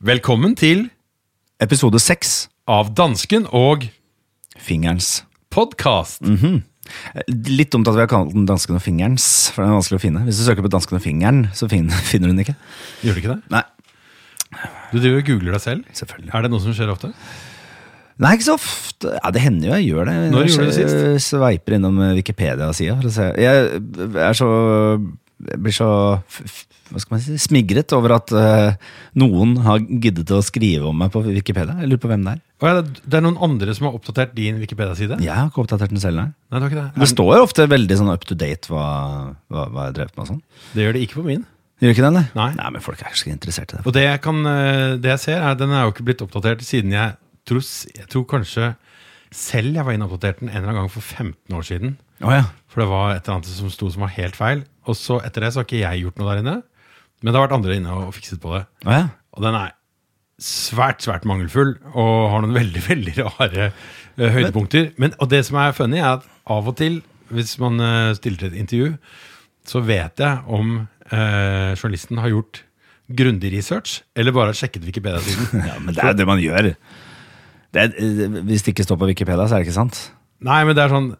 Velkommen til Episode seks. Av dansken og Fingerens. podkast. Litt dumt at vi har kalt den Dansken og fingerens, for den er vanskelig å finne. Hvis du søker på Dansken og fingeren, så finner, finner du den ikke. Gjør du ikke det? Nei, Du driver og googler deg selv. selvfølgelig. Er det noe som skjer ofte? Nei, ikke så ofte. Ja, det hender jo jeg gjør det. Når gjorde du det Jeg Sveiper innom Wikipedia-sida for å se. Jeg er så jeg blir så hva skal man si, smigret over at uh, noen har giddet å skrive om meg på Wikipedia. Jeg lurer på hvem det er. Å ja, det er noen andre som har oppdatert din Wikipedia-side? Jeg har ikke oppdatert den selv, nei. Nei, det det. Det står ofte veldig sånn up to date hva, hva, hva jeg drev med og sånn. Det gjør det ikke på min. Gjør ikke det. Nei. Nei, men folk er ikke så interessert i det. Og det jeg, kan, eh, det jeg ser, er den er jo ikke blitt oppdatert siden jeg tror, jeg tror kanskje selv jeg var inne og oppdaterte den en eller annen gang for 15 år siden. Oh, ja. For det var et eller annet som sto som var helt feil. Og så etter det så har ikke jeg gjort noe der inne. Men det har vært andre inne og fikset på det. Ja. Og den er svært, svært mangelfull og har noen veldig, veldig rare eh, høydepunkter. Men, og det som er funny, er at av og til, hvis man eh, stiller til et intervju, så vet jeg om eh, journalisten har gjort grundig research, eller bare har sjekket Wikipedia-siden. ja, men det er jo det man gjør. Det er, eh, hvis det ikke står på Wikipedia, så er det ikke sant. Nei, men det er sånn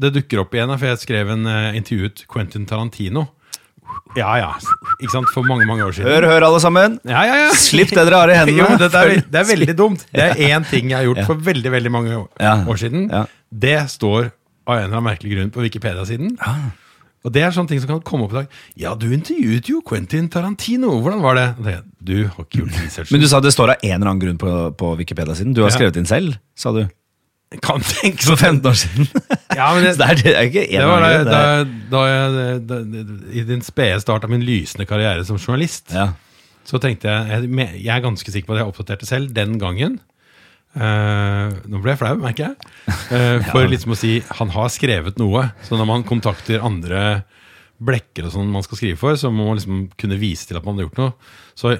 Det dukker opp igjen, for jeg skrev en uh, intervjuet Quentin Tarantino. Ja, ja. Ikke sant? For mange, mange år siden. Hør, hør, alle sammen! Ja, ja, ja. Slipp det dere har i hendene. Jo, det, er, det er veldig dumt. Det er én ting jeg har gjort for veldig veldig mange år, siden. Det står av en eller annen merkelig grunn på Wikipedia-siden. Og det er sånne ting som kan komme opp i dag. Ja, du intervjuet jo Quentin Tarantino. Hvordan var det? Det du har ikke gjort research. Men du sa det står av en eller annen grunn på, på Wikipedia-siden. Du har skrevet inn selv, sa du. Kan tenke For 15 år siden. Ja, men det, Så det er, det er ikke en det var da, jeg da, I din spede start av min lysende karriere som journalist, Ja. så tenkte jeg jeg, jeg er ganske sikker på at jeg oppdaterte selv den gangen. Uh, nå ble jeg flau, merker jeg. Uh, for liksom å si han har skrevet noe. Så når man kontakter andre blekker og sånn man skal skrive for, så må man liksom kunne vise til at man har gjort noe. Så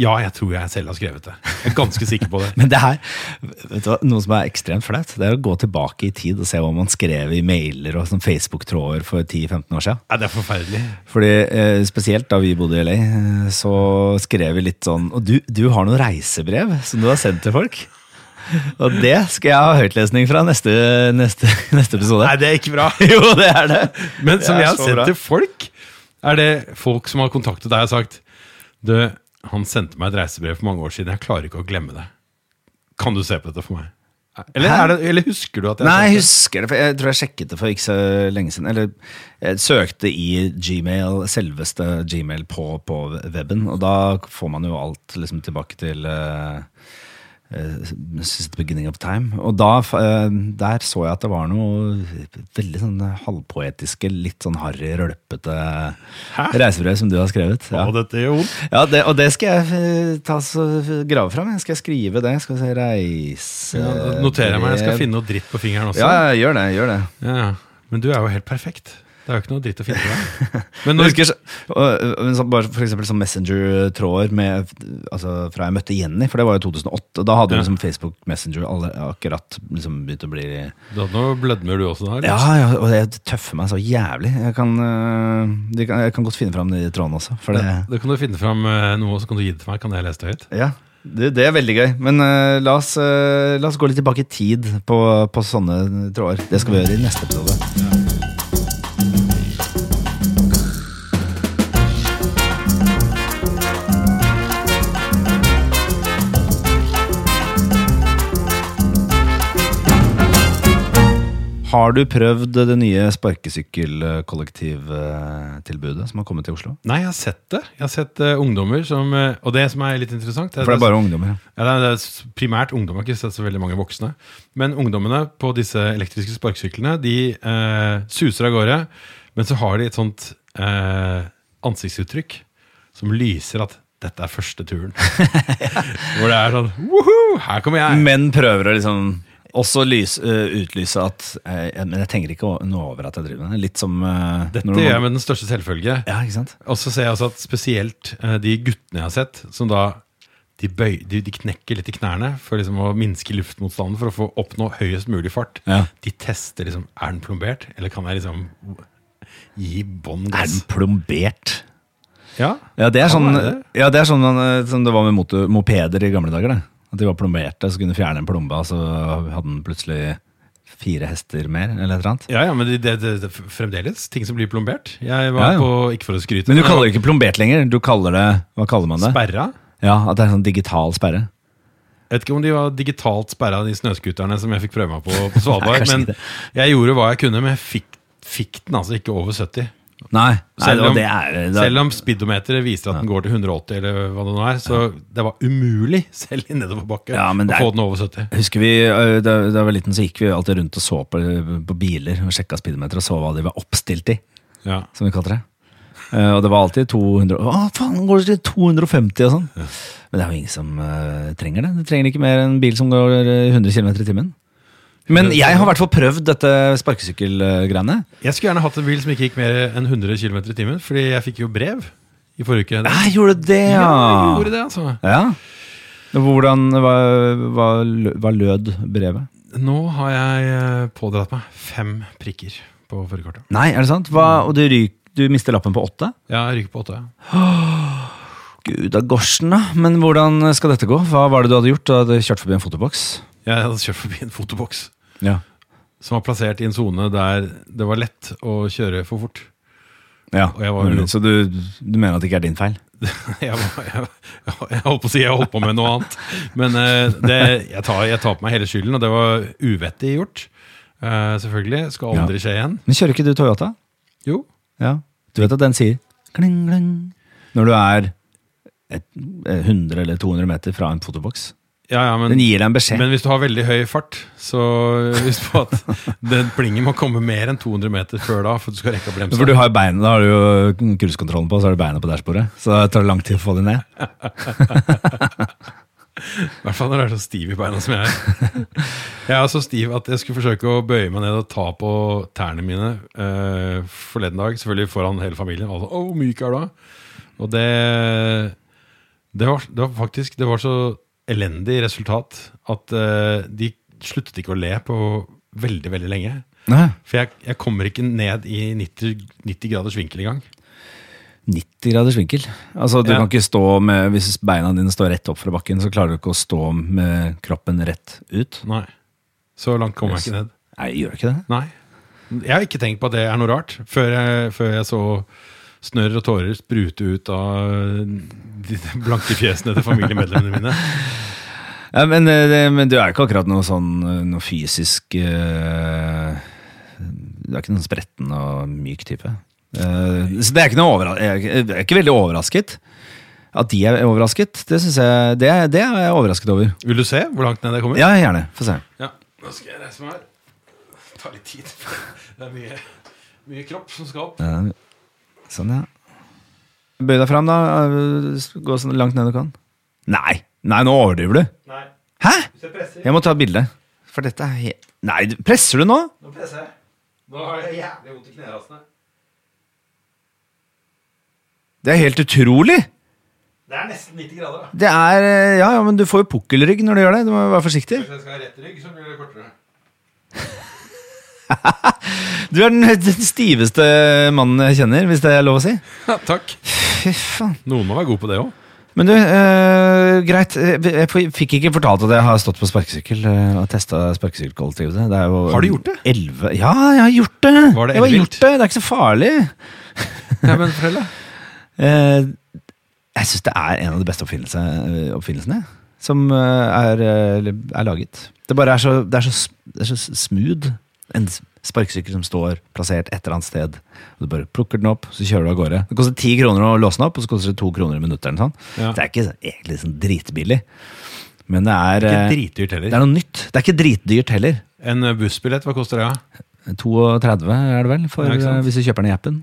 ja, jeg tror jeg selv har skrevet det. Jeg er ganske sikker på det. Men det her, vet du hva, noe som er ekstremt flaut, det er å gå tilbake i tid og se hva man skrev i mailer og sånn Facebook-tråder for 10-15 år siden. Ja, det er forferdelig. Fordi eh, Spesielt da vi bodde i LA, eh, så skrev vi litt sånn Og du, du har noen reisebrev som du har sendt til folk? Og det skal jeg ha høytlesning fra neste, neste, neste episode. Nei, det er ikke bra. Jo, det er det! Men som Det jeg har sendt bra. til folk, er det folk som har kontaktet deg og sagt Du, han sendte meg et reisebrev for mange år siden. Jeg klarer ikke å glemme det. Kan du se på dette for meg? Eller, er det, eller husker du at jeg Nei, jeg husker det, for jeg tror jeg sjekket det for ikke så lenge siden. Eller jeg søkte i Gmail, selveste Gmail på, på weben, og da får man jo alt liksom tilbake til uh, Since the beginning of time. Og da, eh, der så jeg at det var noe veldig sånn halvpoetiske, litt sånn harry, rølpete reisebrev som du har skrevet. Ja. Og dette gjør vondt. Ja, det, og det skal jeg eh, ta så grave fram. Jeg skal skrive det. Skal vi se, reise... Ja, noterer jeg meg. Jeg skal finne noe dritt på fingeren også. Ja, ja, gjør det. gjør det. Ja, Men du er jo helt perfekt. Det er jo ikke noe dritt å finne på. Men når, husker, og, og, bare for eksempel sånn Messenger-tråder altså, fra jeg møtte Jenny, for det var jo 2008. Da hadde Ja. liksom Facebook Messenger alle, akkurat liksom begynt å bli du hadde noe blødmer du også der? Liksom. Ja, ja, og det tøffer meg så jævlig. Jeg kan, de kan, jeg kan godt finne fram de trådene også. For det, Da kan du finne fram eh, noe, så kan du gi det til meg. Kan jeg lese det høyt? ja, det, det er veldig gøy. Men uh, la, oss, uh, la oss gå litt tilbake i tid på, på sånne tråder. Det skal vi gjøre i neste episode. Har du prøvd det nye sparkesykkelkollektivtilbudet som har kommet til Oslo? Nei, jeg har sett det. Jeg har sett uh, ungdommer som uh, Og det som er litt interessant For det er bare ungdommer. ja. Det er, er primært ungdommer. Ikke sett så veldig mange voksne. Men ungdommene på disse elektriske sparkesyklene De uh, suser av gårde, men så har de et sånt ansiktsuttrykk som lyser at dette er første turen. Hvor det er sånn Woho! Her kommer jeg! Men prøver å liksom også lys, uh, utlyse at eh, Men jeg tenker ikke noe over at jeg driver med det. Litt som uh, Dette gjør jeg med den største selvfølge. Ja, ikke sant? Og så ser jeg også at spesielt uh, de guttene jeg har sett, som da de, bøy, de, de knekker litt i knærne for liksom å minske luftmotstanden for å få oppnå høyest mulig fart. Ja. De tester liksom Er den plombert, eller kan jeg liksom gi bånn Er den plombert? Ja, Ja, det er sånn, det. ja, det er sånn man, som det var med mopeder i gamle dager. Det. At de var plomberte, så kunne du fjerne en plombe, og så hadde den plutselig fire hester mer, eller et eller annet. ja, ja men det, det, det, fremdeles ting som blir plombert. Jeg var Ja, ja. på, ikke for å skryte Men du kaller det ikke plombert lenger, du kaller det Hva kaller man det? Sperra. Ja, At det er en sånn digital sperre. Jeg vet ikke om de var digitalt sperra, de snøscooterne som jeg fikk prøve meg på på Svalbard. Men jeg gjorde hva jeg kunne, men jeg fikk, fikk den altså ikke over 70. Nei, Selv om- det er det, Selv om speedometeret viser at den går til 180, eller hva det nå er. Så det var umulig, selv i nedoverbakke, Ja, å er- få den over 70. Jeg husker vi, Da jeg var liten, så gikk vi alltid rundt og så på, på biler og sjekka speedometer og så hva de var oppstilt i, Ja. som vi kalte det. Eh, og det var alltid 200 Å, faen, går det til 250 og sånn? Men det er jo ingen som uh, trenger det. Du trenger ikke mer enn en bil som går øh, 100 km i timen. Men jeg har i hvert fall prøvd dette sparkesykkelgreiene. Jeg skulle gjerne hatt en bil som ikke gikk mer enn 100 km i timen, fordi jeg fikk jo brev i forrige uke. Nei, gjorde du det, Ja, ja? jeg gjorde det, altså. Ja. Hvordan hva, hva, hva lød brevet? Nå har jeg eh, pådratt meg fem prikker på førerkortet. Nei, er det sant? Hva, og du, ryk, du mister lappen på åtte? Ja, jeg ryker på åtte. ja. Gud av gorsen, da. Men hvordan skal dette gå? Hva var det du hadde gjort? Du hadde kjørt forbi en fotoboks? Jeg hadde kjørt forbi en fotoboks Ja. som var plassert i en sone der det var lett å kjøre for fort. ja. Og jeg var jo- Så du, du mener at det ikke er din feil? Jeg, var, jeg, jeg holdt på å si jeg holdt på med noe annet. Men eh, det, jeg, tar, jeg tar på meg hele skylden, og det var uvettig gjort. Eh, selvfølgelig. Skal aldri skje igjen. Men kjører ikke du Toyota? Jo. Ja. Du vet at den sier kling, kling når du er et, eh, 100 eller 200 meter fra en fotoboks? Ja, ja, men, Den gir deg en beskjed. men hvis du har veldig høy fart, så husk på at den plingen må komme mer enn 200 meter før da, for du skal rekke å bremse. For du har beina, Da har du jo cruisekontrollen på, så har du beina på dashbordet. Så det tar lang tid å få dem ned. I hvert fall når du er så stiv i beina som jeg er. Jeg er så stiv at jeg skulle forsøke å bøye meg ned og ta på tærne mine uh, forleden dag. Selvfølgelig foran hele familien. Altså, å, hvor myk er du? da?» Og det, det, var, det var faktisk Det var så elendig resultat at eh, de sluttet ikke å le på veldig, veldig lenge. Nei. For jeg, jeg kommer ikke ned i 90, 90 graders vinkel engang. 90 graders vinkel. Altså, du Ja. kan ikke stå med, Hvis beina dine står rett opp fra bakken, så klarer du ikke å stå med kroppen rett ut. Nei. Så langt kommer jeg ikke ned. Nei, gjør du ikke det? Nei. Jeg har ikke tenkt på at det er noe rart, før jeg, før jeg så snørr og tårer sprute ut av de blanke fjesene til familiemedlemmene mine. Ja, men, eh, det, men du er ikke akkurat noe sånn eh, noe fysisk uh, Du er ikke noen spretten og myk type. Uh, så det er ikke noe overra jeg, er- ikke veldig overrasket. At de er overrasket, det jeg Det, er- det er jeg overrasket over. Vil du se hvor langt ned jeg kommer? Ja, gjerne. Få se. Ja. Nå skal jeg reise meg her. Det tar litt tid. Det er mye, mye kropp som skal opp. Ja, Sånn, ja. Bøy deg fram, da. Gå så langt ned du kan. Nei! Nei, nå overdriver du. Nei, Hæ? jeg må ta et bilde. For dette er helt Nei, presser du nå? Nå presser jeg. Nå har jeg jævlig vondt i knerasene. Det er helt utrolig! Det er nesten 90 grader. da. Det er eh, Ja, ja, men du får jo pukkelrygg når du gjør det. Du må være forsiktig. Hvis jeg skal ha rett rygg, så blir det. Du er den, den stiveste mannen jeg kjenner, hvis det er lov å si. Ja, takk. Fy faen. Noen må være god på det òg. Men du, øh, greit. Jeg fikk ikke fortalt at jeg har stått på sparkesykkel øh, og testa sparkesykkelkollektivet. Har du gjort det? 11 Ja, jeg har gjort det! Var det jeg har gjort det, det er ikke så farlig. Ja, men fortell, da. Eh, jeg syns det er en av de beste oppfinnelse, eh, oppfinnelsene som er, er laget. Det bare er så, det er så, det er så smooth. En sparkesykkel som står plassert et eller annet sted. Og Du bare plukker den opp, så kjører du av gårde. Det koster ti kroner å låse den opp, og så koster det to kroner i minuttet. Sånn. Ja. Det er ikke egentlig sånn dritbillig. Men det er, Ikke eh, det er noe nytt. Det er ikke dritdyrt heller. En eh, bussbillett, hva koster det? da? 32 er det vel, for, Ja, eh, hvis du kjøper den i appen.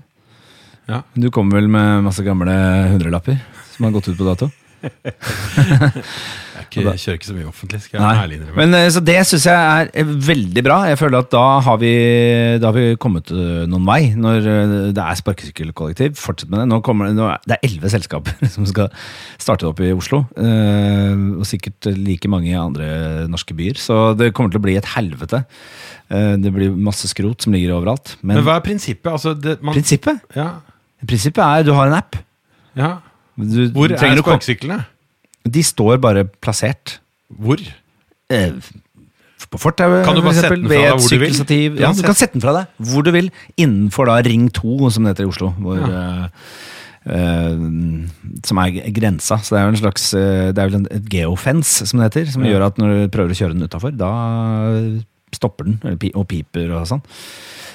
Ja. Du kommer vel med masse gamle hundrelapper som har gått ut på dato? Ikke, kjører ikke så mye offentlig, skal jeg ærlig innrømme. Men eh, så Det syns jeg er eh, veldig bra. Jeg føler at da har vi, da har vi kommet eh, noen vei. Når det er sparkesykkelkollektiv, fortsett med det. Nå kommer, det- nå er, det er elleve selskaper som skal starte opp i Oslo. og sikkert like mange i andre norske byer. Så det kommer til å bli et helvete. Det blir masse skrot som ligger overalt. Men, Men hva er prinsippet? Altså, det, man, prinsippet ja, Prinsippet er du har en app. Ja. Du Hvor er sparkesyklene? De står bare plassert. Hvor? Eh, på fortauet, Kan du bare sette den fra deg hvor du vil? Ja, du kan sette den fra deg hvor du vil, innenfor da Ring 2, som det heter i Oslo. Hvor, eh, uh, som er grensa. Så det er jo en slags eh, Det er vel en, geofence, som det heter. Som Ja. gjør at når du prøver å kjøre den utafor, da stopper den og piper og sånn.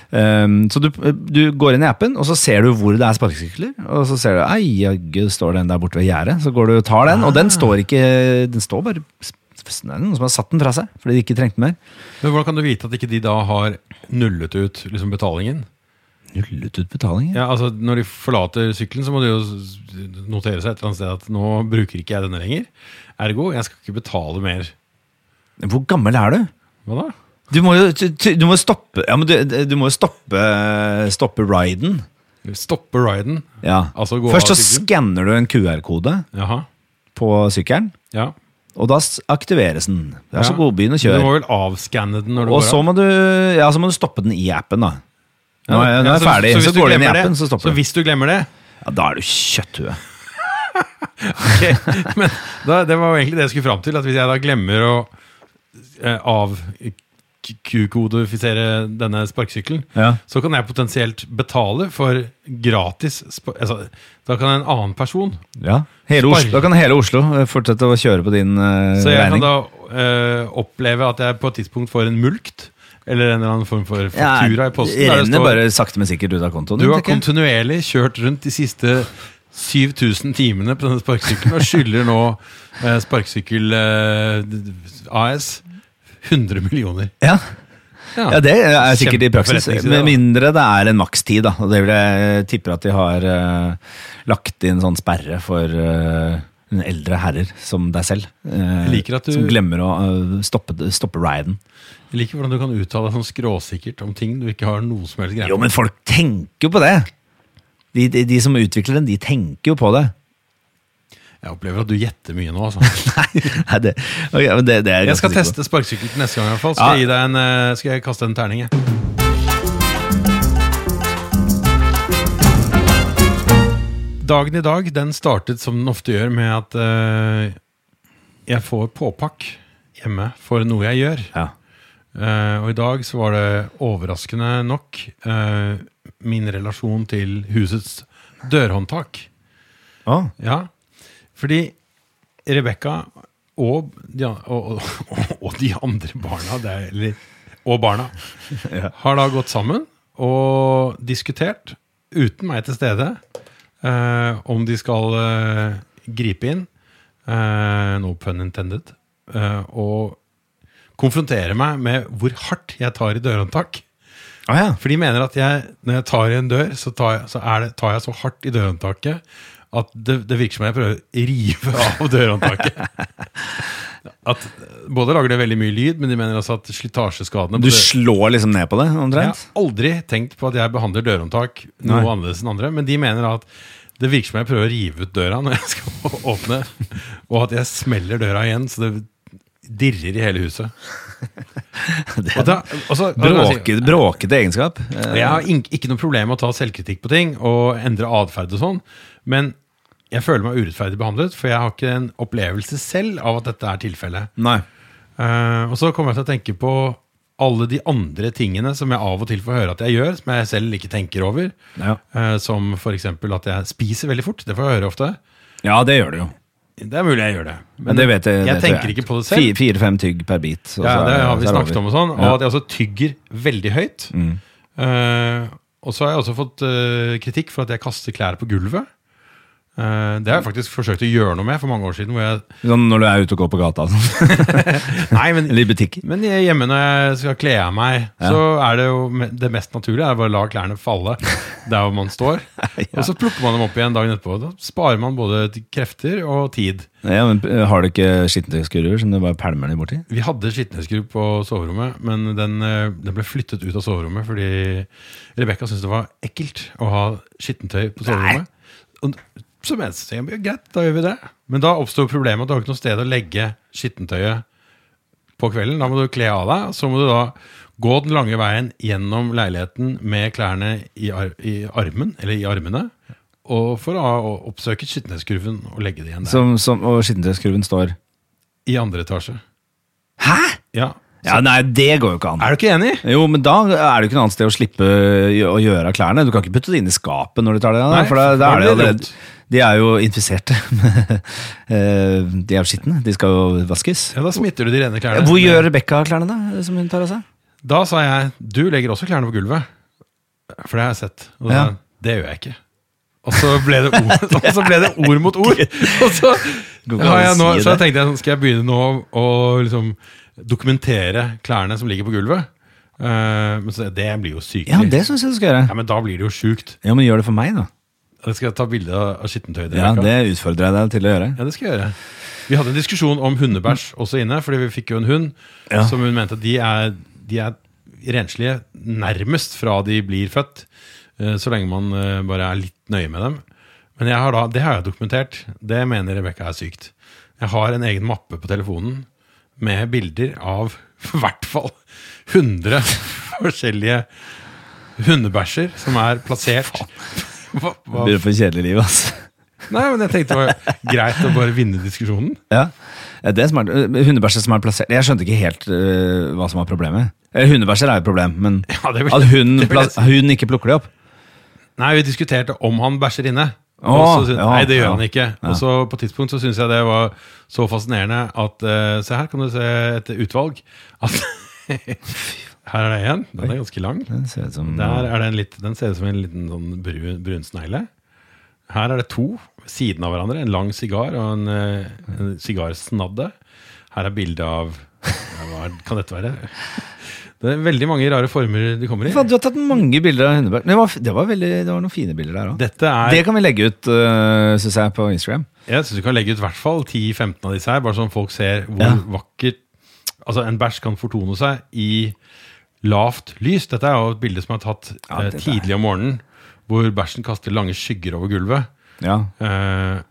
Um, så du, du går inn i appen, og så ser du hvor det er sparkesykler. Og så ser du ei, jaggu står den der borte ved gjerdet. Så går du og tar den, og den står ikke Den står bare Det er noen som har satt den fra seg fordi de ikke trengte mer. Men Hvordan kan du vite at ikke de da har nullet ut liksom, betalingen? Nullet ut betalingen. Ja, altså Når de forlater sykkelen, så må de jo notere seg et eller annet sted at nå bruker ikke jeg denne lenger. Ergo, jeg skal ikke betale mer. Hvor gammel er du? Hva da? Du må jo du, må stoppe Ja, men du, du må jo stoppe, stoppe riden. Stoppe riden. Ja. Altså gå Først av så skanner du en QR-kode på sykkelen, Ja. og da aktiveres den. Vær så god, begynn å kjøre. Du må vel avskanne den når du Og går så må, du, ja, så må du stoppe den i appen, da. Nå er, nå er jeg ferdig, så, så, så går du inn i appen, det, så stopper du. Så hvis du glemmer det Ja, da er du kjøtthue. Ok, Men da, det var jo egentlig det jeg skulle fram til. At hvis jeg da glemmer å eh, avkodifisere denne sparkesykkelen, Ja. så kan jeg potensielt betale for gratis altså, Da kan en annen person Ja. Hele Oslo, da kan hele Oslo eh, fortsette å kjøre på din eh, Så jeg kan da uh, oppleve at jeg på et tidspunkt får en mulkt. Eller en eller annen form for faktura i posten. det renner bare sakte, men sikkert ut av kontoen. Du har kontinuerlig kjørt rundt de siste 7000 timene på denne sparkesykkelen og skylder nå eh, Sparkesykkel eh, AS 100 millioner. Ja. ja, det er sikkert i praksis. Med mindre det er en makstid, da. Og det vil jeg tipper at de har uh, lagt inn sånn sperre for En eldre herrer som deg selv. Uh, du- Som glemmer å eh, stoppe, stoppe riden. Jeg liker hvordan du kan uttale deg sånn skråsikkert om ting du ikke har noe som helst greie Jo, men folk tenker jo på det! De, de, de som utvikler den, de tenker jo på det. Jeg opplever at du gjetter mye nå. Altså. Nei, det, okay, men det, det er Jeg skal teste sparkesykkel til neste gang. i hvert fall Skal, Ja. jeg, en, eh, skal jeg kaste en terning? Jeg. Dagen i dag den startet som den ofte gjør, med at uh, jeg får påpakk hjemme for noe jeg gjør. Ja. Uh, og i dag så var det overraskende nok uh, min relasjon til husets dørhåndtak. Ah. Ja, fordi Rebekka og, og, og, de andre barna, det er, eller, og barna, Ja. har da gått sammen og diskutert, uten meg til stede, eh, om de skal eh, gripe inn, eh, no pun intended, eh, og konfrontere meg med hvor hardt jeg tar i dørhåndtak. Ah, ja. For de mener at jeg, når jeg tar i en dør, så tar jeg så, er det, tar jeg så hardt i dørhåndtaket at det, det virker som jeg prøver å rive av dørhåndtaket. At Både lager det veldig mye lyd, men de mener også at slitasjeskadene Du slår liksom ned på det, Jeg har aldri tenkt på at jeg behandler dørhåndtak noe Nei. annerledes enn andre, men de mener at det virker som jeg prøver å rive ut døra når jeg skal åpne, og at jeg smeller døra igjen så det dirrer i hele huset. Og da, og så- og så må jeg si- Bråke, bråkete egenskap. Eh, jeg har ikke noe problem med å ta selvkritikk på ting og endre atferd og sånn, men jeg føler meg urettferdig behandlet, for jeg har ikke en opplevelse selv av at dette er tilfellet. Nei. Eh, og så kommer jeg til å tenke på alle de andre tingene som jeg av og til får høre at jeg gjør, som jeg selv ikke tenker over. Ja. Eh, som f.eks. at jeg spiser veldig fort. Det får jeg høre ofte. ja, det gjør du jo. Det er mulig jeg gjør det. Men det vet jeg, jeg det tenker tenker ikke på det selv. Fire- Fire-fem tygg per bit. Ja, det har vi snakket om og sånn. Og Ja. at jeg også tygger veldig høyt. Mm. Eh, og så har jeg også fått eh, kritikk for at jeg kaster klær på gulvet. Eh, det har jeg faktisk forsøkt å gjøre noe med for mange år siden. Hvor jeg, Sånn når du er ute og går på gata. sånn. nei, men, Eller i butikker. men hjemme når jeg skal kle av meg, Ja. så er det jo det mest naturlige er bare å la klærne falle der hvor man står. Og så plukker man dem opp igjen dagen etterpå. Da sparer man både krefter og tid. Ja, men eh, Har du ikke skittentøyskurver som du bare pælmer dem borti? Vi hadde skittentøyskurv på soverommet, men den, eh, den ble flyttet ut av soverommet fordi Rebekka syntes det var ekkelt å ha skittentøy på soverommet. Og så mente jeg at greit, da gjør vi det. Men da oppstår problemet at du har ikke noe sted å legge skittentøyet på kvelden. Da må du kle av deg, så må du da gå den lange veien gjennom leiligheten med klærne i, ar i armen, eller i armene, og for å oppsøke skittentøyskurven og legge det igjen der. Som, som, og skittentøyskurven står I andre etasje. Hæ?! Ja. Ja, Nei, det går jo ikke an. Er du ikke enig? Jo, men da er det jo ikke noe annet sted å slippe å gjøre av klærne. Du kan ikke putte det inn i skapet når du tar det av. For da, er det allerede. De er jo infiserte. Eh, de er jo skitne. De skal jo vaskes. Ja, Da smitter du de rene klærne. Hvor gjør Rebekka klærne, da? Som hun tar av seg? Da sa jeg du legger også klærne på gulvet. For det har jeg sett. Og da, Ja. Det gjør jeg ikke. Og så ble det ord, så ble det ord mot ord. Og så, jeg nå, så jeg tenkte jeg skal jeg begynne nå å liksom dokumentere klærne som ligger på gulvet. Uh, men så, det blir jo sykelig. Ja, det syns jeg du skal gjøre. Ja, men da blir det jo sjukt. Ja, men gjør det for meg, da. Jeg skal ta bilde av skittentøyet. Ja. Det utfordrer jeg deg til å gjøre. Ja, det skal jeg gjøre. Vi hadde en diskusjon om hundebæsj også inne, fordi vi fikk jo en hund Ja. som hun mente at de er, de er renslige nærmest fra de blir født, eh, så lenge man eh, bare er litt nøye med dem. Men jeg har da, det har jeg dokumentert. Det mener Rebekka er sykt. Jeg har en egen mappe på telefonen med bilder av i hvert fall 100 forskjellige hundebæsjer som er plassert hva, hva, det for kjedelig liv, altså. Nei, men jeg tenkte det var greit å bare vinne diskusjonen. Ja. Det er smart. Eh, Hundebæsjer som er plassert Jeg skjønte ikke helt uh, hva som var problemet. Eh, Hundebæsjer er jo et problem, men Ja, vil- at hun, det vil jeg plas- si. hun ikke plukker det opp Nei, vi diskuterte om han bæsjer inne. Åh, synes, ja, nei, det gjør ja. han ikke. Og så på et tidspunkt så syntes jeg det var så fascinerende at uh, Se her kan du se et utvalg. At her er det en. Den er ganske lang. Den ser ut som Der er det en litt, den ser ut som en liten sånn brun, brunsnegle. Her er det to ved siden av hverandre. En lang sigar og en, eh, en sigarsnadde. Her er bilde av ja, Hva kan dette være? Det er veldig mange rare former de kommer i. Du har tatt mange bilder av hundebæsjer. Det var, det var, veldig, det var noen fine bilder der òg. Er Det kan vi legge ut, uh, synes jeg, på Instagram. Jeg syns du kan legge ut i hvert fall 10-15 av disse her, bare sånn folk ser hvor Ja. vakkert Altså, en bæsj kan fortone seg i lavt lys. Dette er jo et bilde som er tatt Ja, eh, tidlig om morgenen, hvor bæsjen kaster lange skygger over gulvet. Ja. Eh,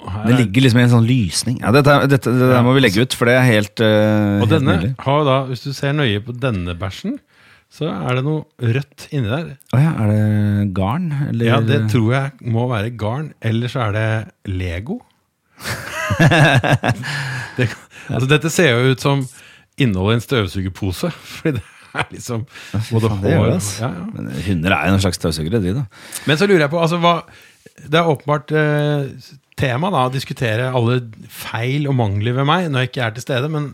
Det er, ligger liksom i en sånn lysning. Ja, dette, dette, dette må vi legge ut, for det er helt, uh, og helt denne nydelig. har da, hvis du ser nøye på denne bæsjen, så er det noe rødt inni der. Å ja, er det garn? Eller? Ja, det tror jeg må være garn, eller så er det Lego. det, altså, dette ser jo ut som innholdet i en støvsugerpose. Fordi det er liksom både hår ja, ja. Men hunder er jo en slags støvsugere, de, da. Men så lurer jeg på altså, hva, Det er åpenbart eh, tema da, å diskutere alle feil og mangler ved meg når jeg ikke er til stede. Men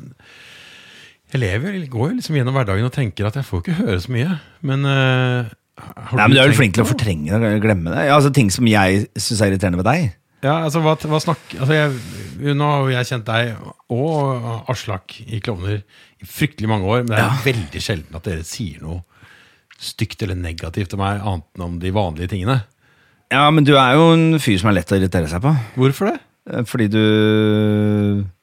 jeg lever, jeg går jo liksom gjennom hverdagen og tenker at jeg får ikke høre så mye. Men eh, har Nei, men Du er vel flink til å fortrenge det, glemme det. Ja, altså Ting som jeg syns er irriterende ved deg. Ja, altså hva, hva snakk, altså jeg, Nå har jeg kjent deg og Aslak i Klovner i fryktelig mange år, men det er veldig sjelden at dere sier noe stygt eller negativt til meg, annet enn om de vanlige tingene. Ja, men du er jo en fyr som er lett å irritere seg på. Hvorfor det? Eh, Fordi du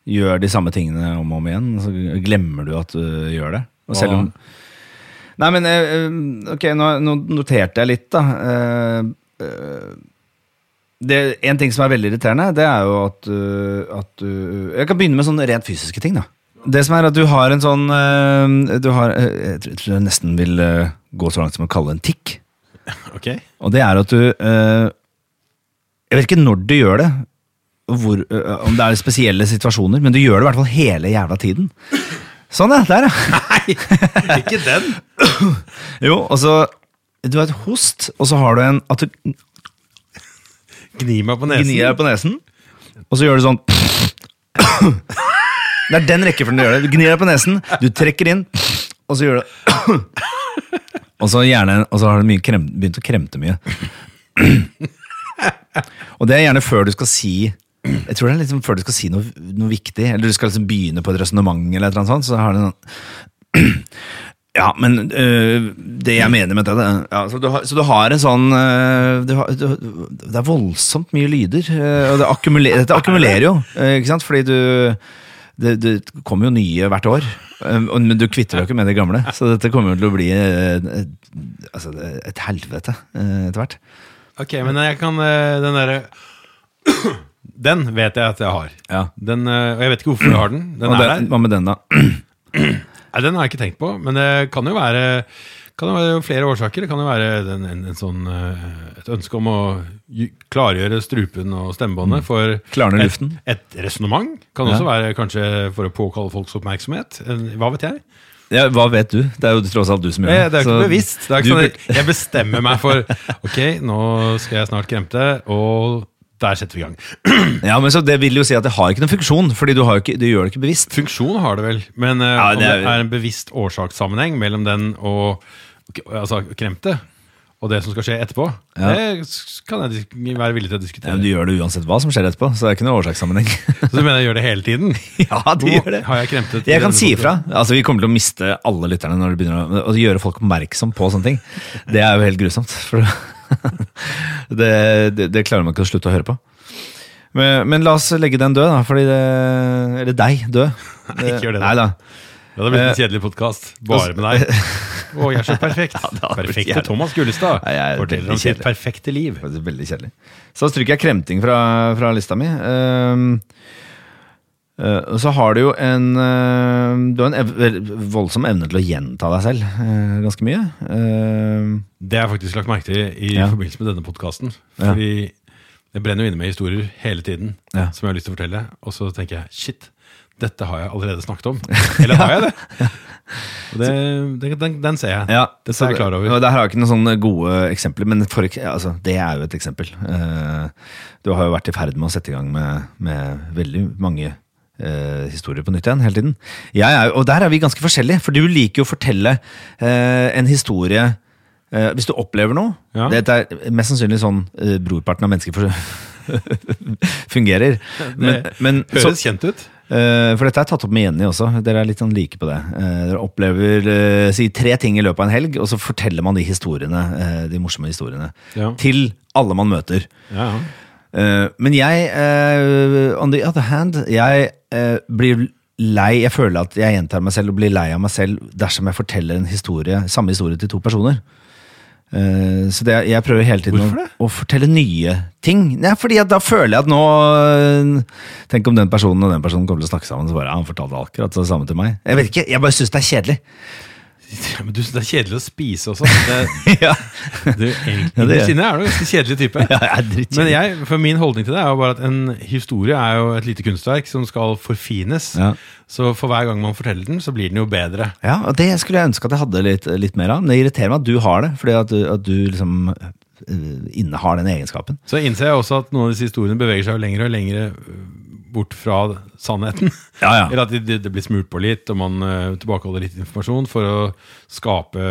gjør de samme tingene om og om igjen, og så glemmer du at du gjør det. Og selv om Nei, men eh, eh, ok, nå, nå noterte jeg litt, da. Uh, eh, Det, en ting som er veldig irriterende, det er jo at, uh, at du Jeg kan begynne med sånne rent fysiske ting, da. Det som er at du har en sånn uh, Du har uh, Jeg tror- jeg nesten vil uh, gå så langt som å kalle det en tikk. Ok. Og det er at du uh, Jeg vet ikke når du gjør det, hvor, uh, om det er spesielle situasjoner, men du gjør det i hvert fall hele jævla tiden. Sånn, ja. Der, ja. Nei, ikke den! Jo, og så Du har et host, og så har du en At du Gni meg på nesen. gnir deg på nesen, og så gjør du sånn Det er den rekkefølgen du gjør det. Du gnir deg på nesen, du trekker inn, og så gjør du Og så gjerne Og så har du begynt å kremte mye. Og det er gjerne før du skal si Jeg tror det er liksom før du skal si noe, noe viktig, eller du skal liksom begynne på et resonnement, eller et eller sånt, så har du sånn Ja, men øh, det jeg mener med det, ja, så, du har, så du har en sånn øh, du har, du, Det er voldsomt mye lyder, øh, og det akkumulerer, dette akkumulerer jo, øh, ikke sant? Fordi du det, det kommer jo nye hvert år, øh, men du kvitter deg ikke med de gamle. Så dette kommer jo til å bli øh, altså, et helvete etter hvert. Ok, men jeg kan Den derre Den vet jeg at jeg har. Ja. Den, og jeg vet ikke hvorfor jeg har den. Den hva med den, da? Nei, Den har jeg ikke tenkt på, men det kan jo være kan det være flere årsaker. Det kan jo være en, en, en sånn, eh, et ønske om å klargjøre strupen og stemmebåndet for Klarne et, luften. et resonnement. Kan også være kanskje for å påkalle folks oppmerksomhet. Hva vet jeg? Ja, hva vet du? Det er jo tross alt du som gjør det. Det er jo ikke bevisst. Det er ikke sånn, jeg bestemmer meg for Ok, nå skal jeg snart kremte, og der setter vi i gang. Ja, men så Det vil jo si at det har ikke noen funksjon, fordi du, har ikke, du gjør det ikke bevisst. Funksjon har det vel, men uh, Ja, om det det er- er en bevisst årsakssammenheng mellom den og altså, kremte og det som skal skje etterpå, Ja. det kan jeg være villig til å Ja, diskutere. men Du gjør det uansett hva som skjer etterpå, så det er ikke noe årsakssammenheng. Så du mener jeg gjør det hele tiden? ja, Hvor gjør det. Har jeg kremtet? Jeg kan si ifra. Altså, Vi kommer til å miste alle lytterne når det begynner å, å gjøre folk oppmerksom på sånne ting. Det er jo helt grusomt. For det, det, det klarer man ikke å slutte å høre på. Men, men la oss legge den død, da. Fordi det, eller deg død. Nei, ikke gjør det da. Nei da. Det hadde blitt Eh, en kjedelig podkast, bare med deg. Å, jeg er så perfekt. hadde Perfekte. Thomas Gullestad er forteller om sitt perfekte liv. Veldig kjedelig. Så stryker jeg kremting fra, fra lista mi. Ehm, og så har du jo en uh, Du har en ev voldsom evne til å gjenta deg selv uh, ganske mye. Det har jeg faktisk lagt merke til i Ja. forbindelse med denne podkasten. Ja. Fordi jeg brenner jo inne med historier hele tiden Ja. som jeg har lyst til å fortelle. Og så tenker jeg shit, dette har jeg allerede snakket om. Eller har jeg det? Det, det den, den ser jeg. ja, det, så er jeg klar over. Der har jeg ikke noen sånne gode eksempler, men for, altså, det er jo et eksempel. Du har jo vært i ferd med å sette i gang med, med veldig mange eh, historier på nytt igjen hele tiden. Jeg er, og der er vi ganske forskjellige, for du liker jo å fortelle eh, en historie eh, Hvis du opplever noe Ja. Dette er mest sannsynlig sånn brorparten av mennesker for, fungerer. Men, men, så, Høres kjent ut. Eh, for dette er tatt opp med Jenny også. Dere er litt sånn like på det. Eh, dere opplever si tre ting i løpet av en helg, og så forteller man de historiene, de morsomme historiene Ja. til alle man møter. Ja, ja. Eh, men jeg, eh, on the other hand, jeg eh, blir lei Jeg føler at jeg gjentar meg selv og blir lei av meg selv dersom jeg forteller en historie, samme historie til to personer. Så det, jeg prøver hele tiden å, å fortelle nye ting. Nei, fordi da føler jeg at nå Tenk om den personen og den personen kommer til å snakke sammen. Så bare, ja, Han fortalte akkurat det samme til meg. Jeg vet ikke, jeg bare syns det er kjedelig. Ja, Men du, det er kjedelig å spise også. Det, ja. du, egentlig, Ja, det er- Sinne du en ganske kjedelig type. Ja, jeg. Men jeg, for min holdning til det er jo bare at en historie er jo et lite kunstverk som skal forfines. Så for hver gang man forteller den, så blir den jo bedre. Ja, og Det skulle jeg ønske at jeg hadde litt, litt mer av. Men det irriterer meg at du har det, fordi at du, at du liksom øh, innehar den egenskapen. Så innser jeg også at noen av disse historiene beveger seg jo lenger og lenger øh, bort fra sannheten. Ja, ja. Eller at det, det- blir smurt på litt, og man uh, tilbakeholder litt informasjon for å skape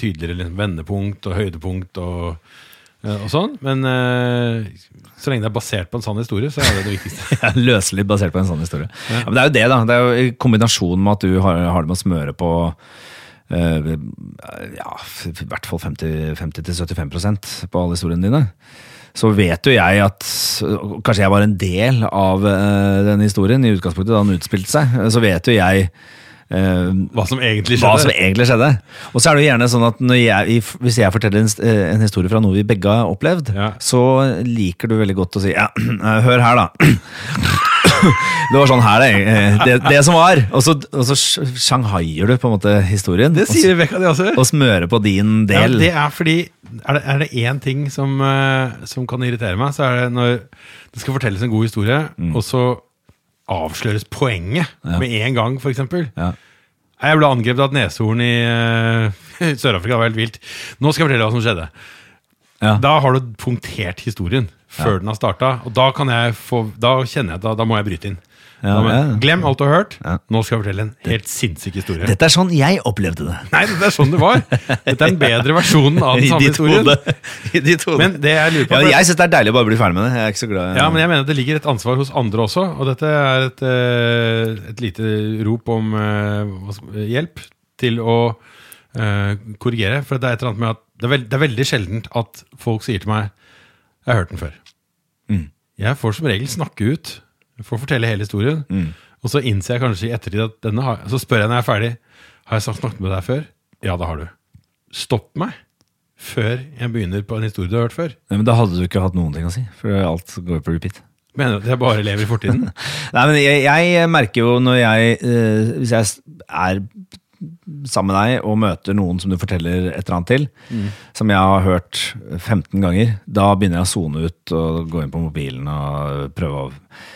tydeligere liksom, vendepunkt og høydepunkt og, uh, og sånn. Men uh, så lenge det er basert på en sann historie, så er det det viktigste. Løselig basert på en sann historie. Ja. men det er jo det, da. Det er jo i kombinasjon med at du har, har det med å smøre på ja, i hvert fall 50-75% på alle historiene dine. Så vet jo jeg at Kanskje jeg var en del av denne den historien i utgangspunktet da den utspilte seg. Så vet jo jeg uh, Hva som hva som egentlig skjedde. Og så er det jo gjerne sånn at jeg, hvis jeg forteller en, eh, en historie fra noe vi begge har opplevd, Ja. så liker du veldig godt å si ja, hør her, da. Det var sånn her, det. eh, Det, det som var. Og så, og så shanghaier du på en måte historien. Det sier Rebekka, det også. og, smører på din del. Ja, det er fordi Er det, er det én ting som, eh, som kan irritere meg, så er det når det skal fortelles en god historie, og så avsløres poenget Mm. Ja. med en gang, f.eks. Ja. Jeg ble angrepet av et neshorn i uh, Sør-Afrika. Det var helt vilt. Nå skal jeg fortelle hva som skjedde. Ja. Da har du punktert historien før den har starta. Og da kan jeg få Da kjenner jeg at da, da må jeg bryte inn. Ja, da men. Glem alt du har hørt. Nå skal jeg fortelle en helt sinnssyk historie. Dette er sånn jeg opplevde det. Nei, dette er sånn det var. Dette er den bedre versjonen av den samme historien. I ditt hode. Men det jeg lurer på ja, jeg syns det er deilig å bare bli ferdig med det. Jeg er ikke så glad Ja, men jeg mener at det ligger et ansvar hos andre også, og dette er et, eh, et lite rop om eh, hjelp til å eh, korrigere. For det er et eller annet med at det er, veld, det er veldig sjeldent at folk sier til meg 'Jeg har hørt den før'. Mm. Jeg får som regel snakke ut. Jeg får fortelle hele historien. Mm. Og så innser jeg kanskje i ettertid at denne har Så spør jeg når jeg er ferdig Har jeg snakket med deg før. Ja, det har du. Stopp meg før jeg begynner på en historie du har hørt før. Nei, men Da hadde du ikke hatt noen ting å si, for alt går på repeat. Mener du at jeg bare lever i fortiden? Nei, men jeg, jeg merker jo når jeg eh, Hvis jeg er sammen med deg og møter noen som du forteller et eller annet til, som jeg har hørt 15 ganger, da begynner jeg å sone ut og gå inn på mobilen og prøve å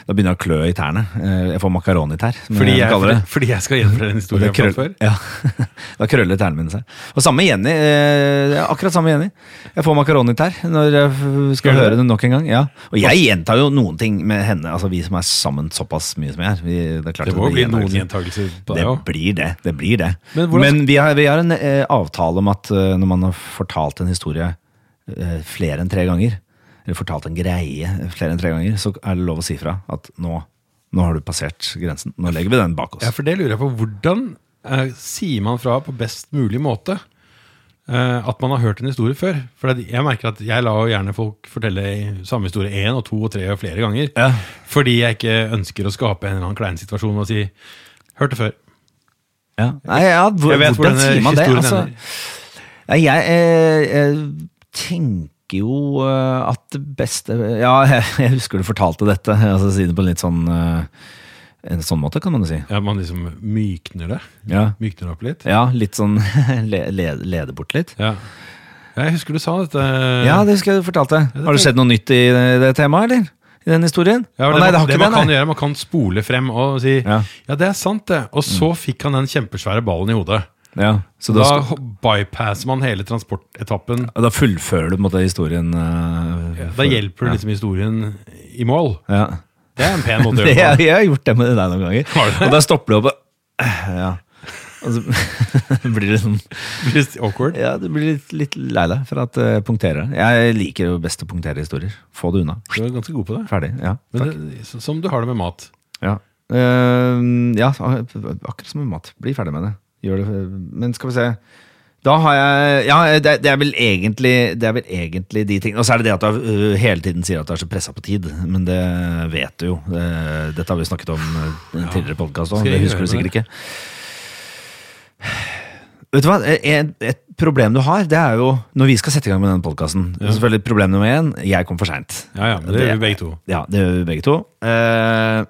Da begynner jeg å klø i tærne. Eh, Jeg får makaronitær, Fordi jeg jeg, fordi, det. fordi jeg skal gjenfortelle en historie jeg har før. Ja, da krøller tærne mine seg. Og samme Jenny. eh, akkurat samme Jenny. Jeg får makaronitær når jeg skal Gjør høre det? det nok en gang. Ja. Og jeg gjentar jo noen ting med henne, altså vi som er sammen såpass mye som jeg er. Vi, det, er klart Det må jo bli noen gjentakelser på Det deg òg. blir det. det blir det. Men Men, hvordan- vi, har, vi har en eh, avtale om at eh, når man har fortalt en historie eh, flere enn tre ganger, eller fortalt en greie flere enn tre ganger, så er det lov å si fra at nå, nå har du passert grensen. Nå legger vi den bak oss. Ja, for det lurer jeg på. Hvordan eh, sier man fra på best mulig måte eh, at man har hørt en historie før? For jeg merker at jeg lar gjerne folk fortelle samme historie én og to og tre og flere ganger. Ja. Fordi jeg ikke ønsker å skape en eller annen klein situasjon og si 'hørte før'. Ja. Nei, ja, hvor, Jeg vet hvor hvordan denne sier man det? Altså, jeg, jeg, eh, jeg tenker jo eh, at det beste Ja, jeg, jeg husker du fortalte dette. Altså, si det på litt sånn eh, En sånn måte, kan man jo si. Ja, Man liksom mykner det. Ja, Mykner opp litt. ja litt sånn le, le, lede bort litt. Ja. Ja, Jeg husker du sa dette. Ja, det husker jeg du fortalte. Har det skjedd noe nytt i det temaet, eller? I den historien? Ja, Å, det, nei, det har det ikke man det, kan nei. gjøre, man kan spole frem og si ja, Ja. det er sant, det. Og så fikk han den kjempesvære ballen i hodet. Ja, så da, Da skal, bypasser man hele transportetappen. da fullfører du på en måte historien eh, Da hjelper du liksom historien i mål. ja. Det er en pen måte å gjøre jeg, det på. jeg har gjort det med deg noen ganger. Og da stopper du opp og Ja. Og så blir det sånn Litt awkward. Ja, du blir litt, litt lei deg for at jeg punkterer. Jeg liker jo best å punktere historier. Få det unna. Du er ganske god på det. Ferdig. Ja. Men det, som du har det med mat. Ja, Uh, ja akkurat som med mat. Bli ferdig med det. Gjør det. Men skal vi se. Da har jeg Ja, det, det er vel egentlig Det er vel egentlig de tingene. Og så er det det at du øh, hele tiden sier at du er så pressa på tid. Men det vet du jo. Det, dette har vi snakket om i en tidligere podkast òg. Det husker du sikkert ikke. Vet du hva, et, et problem du har, det er jo når vi skal sette i gang med denne podkasten Selvfølgelig Problem nummer én, jeg kom for seint. Ja, ja, det, det gjør vi begge to. Ja, det gjør vi begge to. Uh,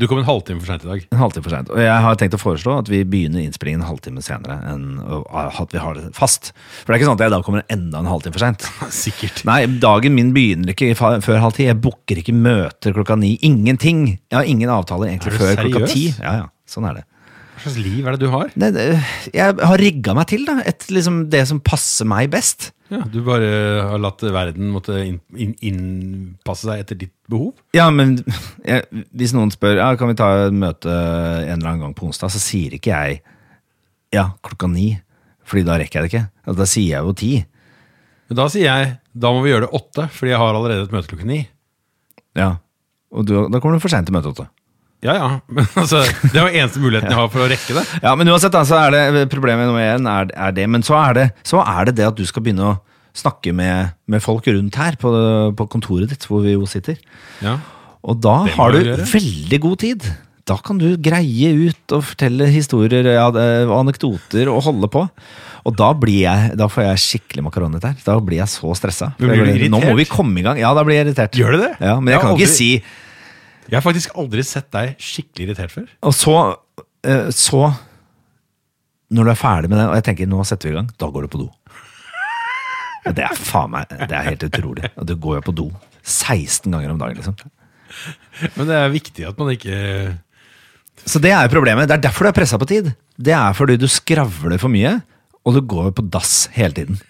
Du kom en halvtime for seint i dag. en halvtime for sent. Og jeg har tenkt å foreslå at vi begynner innspillingen en halvtime senere enn at vi har det fast. For det er ikke sånn at jeg da kommer enda en halvtime for seint. Sikkert. Nei, dagen min begynner ikke før halv ti. Jeg booker ikke møter klokka ni. Ingenting. Jeg har ingen avtaler egentlig før seriøs? klokka ti. Ja, ja, sånn er det. Hva slags liv er det du har? det, det jeg har rigga meg til da, et, liksom, det som passer meg best. Ja, du bare har latt verden måtte inn, inn, innpasse seg etter ditt behov? Ja, men jeg, hvis noen spør ja, kan vi ta et møte en eller annen gang på onsdag, så sier ikke jeg ja, klokka ni. Fordi da rekker jeg det ikke. Altså, da sier jeg jo ti. Men da sier jeg da må vi gjøre det åtte, fordi jeg har allerede et møte klokken ni. Ja. Og du, da kommer du for seint til møtet. Otto. Ja ja, men altså, det er jo eneste muligheten jeg har for å rekke det. Ja, men uansett, så er det problemet nummer én er, er det. Men så er det, så er det det at du skal begynne å snakke med, med folk rundt her på, på kontoret ditt, hvor vi jo sitter. Ja. Og da har du gjøre. veldig god tid. Da kan du greie ut og fortelle historier ja, og anekdoter og holde på. Og da, blir jeg, da får jeg skikkelig makaroner der. Da blir jeg så stressa. Nå må vi komme i gang. Ja, da blir jeg irritert. Gjør du det? Ja, Men jeg, Jeg kan kan ikke si Jeg har faktisk aldri sett deg skikkelig irritert før. Og så, eh, så Når du er ferdig med det, og jeg tenker nå setter vi i gang, da går du på do. Ja, Det er faen meg Det er helt utrolig. Og Du går jo på do 16 ganger om dagen, liksom. Men det er viktig at man ikke Så det er problemet. Det er derfor du er pressa på tid. Det er fordi du skravler for mye, og du går på dass hele tiden.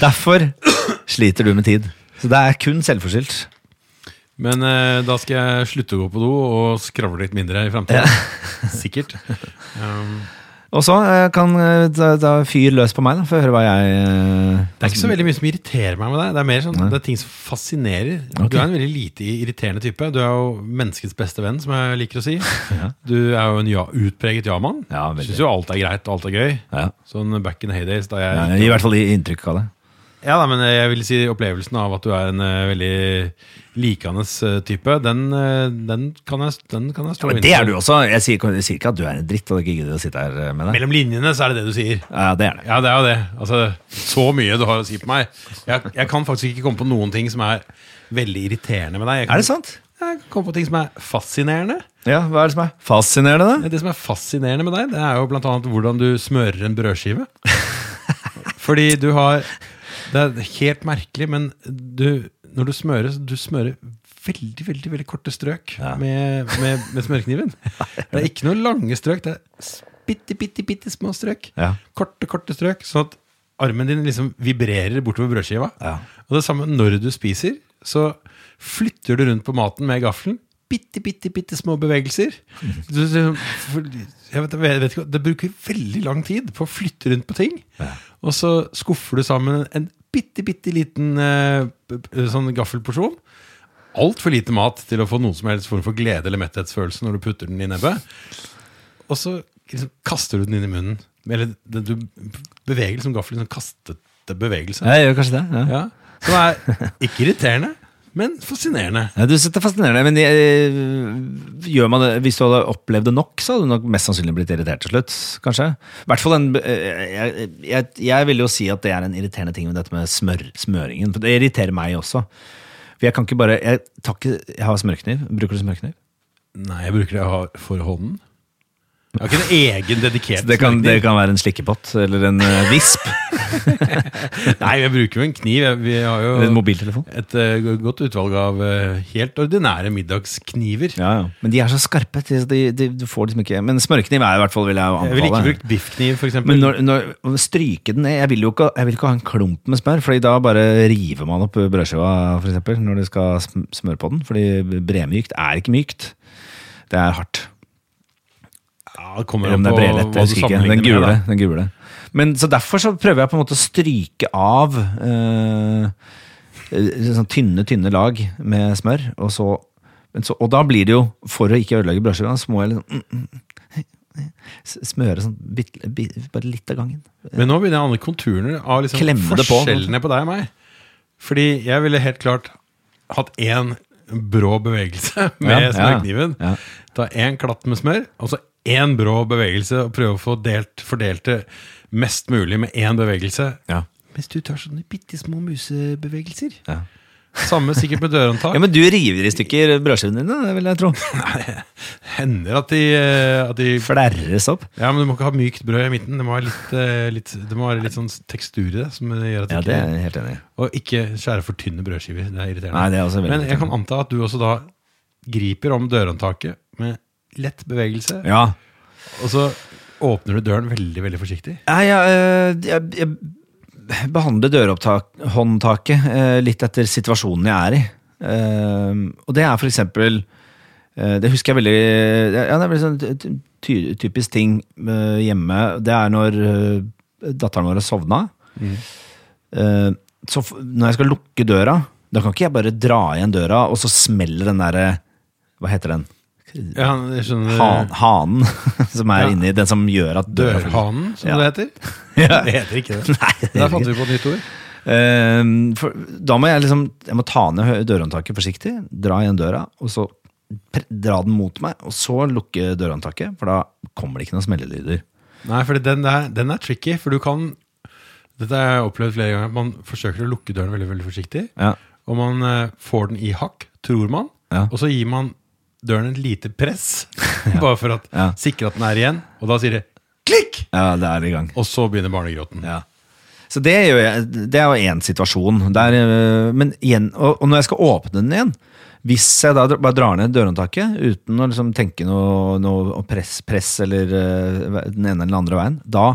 Derfor sliter du med tid. Så det er kun selvforskyldt. Men eh, da skal jeg slutte å gå på do og skravle litt mindre i framtida. Sikkert. Um, Og så eh, kan eh, da, da fyr løs på meg, da, for å høre hva jeg eh, det er ikke så veldig mye som irriterer meg med deg. Det er mer sånn, Nei. det er ting som fascinerer. Okay. Du er en veldig lite irriterende type. Du er jo menneskets beste venn, som jeg liker å si. Du er jo en ja, utpreget ja-mann. Ja. Syns jo alt er greit og alt er gøy. Ja. Sånn back in the heydays da jeg Ja, I hvert fall i inntrykk av det. Ja, da, men jeg vil si opplevelsen av at du er en uh, veldig likende eh, type, den, uh, den, kan jeg, den kan jeg stå Men det er du også. Jeg sier, jeg sier ikke at du er en dritt og ikke gidder å sitte her med deg. Mellom linjene så er det det du sier. Ja, det er det. Ja, det er jo det. Altså, så mye du har å si på meg. Jeg, jeg kan faktisk ikke komme på noen ting som er veldig irriterende med deg. Kan, Er det sant? Jeg kan komme på ting som er fascinerende. Ja, Hva er det som er fascinerende, da? Det som er fascinerende med deg, det er jo annet hvordan du smører en brødskive. Fordi du har Det er helt merkelig, men du, når du smører, du smører veldig, veldig veldig korte strøk Ja. med, med, med smørkniven. Det er ikke noen lange strøk, det er bitte, bitte, bitte små strøk. Ja. Korte, korte strøk, sånn at armen din liksom vibrerer bortover brødskiva. Ja. Og det samme når du spiser, så flytter du rundt på maten med gaffelen. Bitte, bitte, bitte små bevegelser. Du, jeg vet, jeg vet ikke, det bruker veldig lang tid på å flytte rundt på ting. Og så skuffer du sammen en bitte, bitte liten eh, sånn gaffelporsjon. Altfor lite mat til å få noen som helst form for glede eller metthetsfølelse når du putter den i nebbet. Og så liksom, kaster du den inn i munnen. Eller det- du beveger liksom gaffelen i sånn kastete bevegelse. Jeg gjør kanskje det. Ja. Ja, Som er ikke irriterende, men fascinerende. Ja, du synes det er fascinerende, men eh, gjør man det, hvis du hadde opplevd det nok, så hadde du nok mest sannsynlig blitt irritert til slutt, kanskje. Hvert fall en, eh, jeg, jeg, jeg vil jo si at det er en irriterende ting med dette med smør, smøringen, for det irriterer meg også. For jeg kan ikke bare, jeg, tar jeg har smørkniv, bruker du smørkniv? Nei, jeg bruker det jeg har for hånden. Jeg har ikke en egen dedikert Så det kan, det kan være en slikkepott, eller en uh, visp, Nei, jeg bruker jo en kniv. Vi har jo eller en mobiltelefon. et uh, godt utvalg av uh, helt ordinære middagskniver. Ja, ja. Men de er så skarpe, de, de, de, du får liksom ikke, men smørkniv er i hvert fall, vil jeg jo Jeg ville ikke anbefale. brukt biffkniv, eksempel. Men når, når, å stryke den ned Jeg vil jo ikke, jeg vil ikke ha en klump med smør, Fordi da bare river man opp brødskiva for eksempel, når du skal sm- smøre på den. Fordi bremykt er ikke mykt. Det er hardt. Ja, det kommer jo an på brelett, hva du husker. Den sammenligner gule. med. Den gule. Men Så derfor så prøver jeg på en måte å stryke av eh, eh, sånn tynne, tynne lag med smør. Og, så, men så, og da blir det jo, for å ikke ødelegge brødskiva, så må jeg liksom mm, mm, smøre sånn bit, bit, bare litt av gangen. Men nå begynner jeg å ane konturene av liksom forskjellene på. på, deg og meg. Fordi jeg ville helt klart hatt én brå bevegelse med Ja, ja, smørkniven. ja. Ta én klatt med smør, og så én brå bevegelse, og prøve å få delt, fordelt det mest mulig med én bevegelse. Ja. Mens du tar sånne bitte små musebevegelser. Ja. Samme sikkert med dørhåndtak. Ja, Men du river i stykker brødskivene dine, det vil jeg tro. Hender at de, eh, at de Flerres opp. Ja, men du må ikke ha mykt brød i midten. Det må, være litt, eh, litt, det må være litt sånn tekstur i det. Som gjør at Ja, det det er helt enig. Og ikke skjære for tynne brødskiver. Det er irriterende. Nei, det er også veldig men jeg kan anta at du også da griper om dørhåndtaket med lett bevegelse, Ja. og så åpner du døren veldig veldig forsiktig. Nei, jeg, øh, jeg, jeg behandler dørhåndtaket øh, litt etter situasjonen jeg er i. Eh, og det er for eksempel eh, Det husker jeg veldig Ja, det er veldig sånn typisk ting hjemme. Det er når datteren vår har sovna. Mm. så når jeg skal lukke døra, da kan ikke jeg bare dra igjen døra, og så smeller den derre Hva heter den? Ja. Han, hanen som er Ja. inni den som gjør at døra Dørhanen, som Ja. det heter. Ja. Det heter ikke det. Nei, det Der er fant vi på et nytt ord. Uh, for, da må jeg liksom Jeg må ta ned dørhåndtaket forsiktig, dra igjen døra, og så dra den mot meg, og så lukke dørhåndtaket, for da kommer det ikke noen smellelyder. Nei, for den, der, den er tricky, for du kan Dette har jeg opplevd flere ganger. Man forsøker å lukke døren veldig veldig forsiktig. Ja. Og man eh, får den i hakk, tror man. Ja. Og så gir man døren et lite press, bare for å Ja. sikre at den er igjen. Og da sier det klikk! ja, det er i gang. Og så begynner barnegråten. Ja. Så det, det er jo én situasjon. Der, øh, men igjen, og, og når jeg skal åpne den igjen Hvis jeg da bare drar ned dørhåndtaket uten å liksom tenke noe, noe press, press eller øh, den ene eller den andre veien, da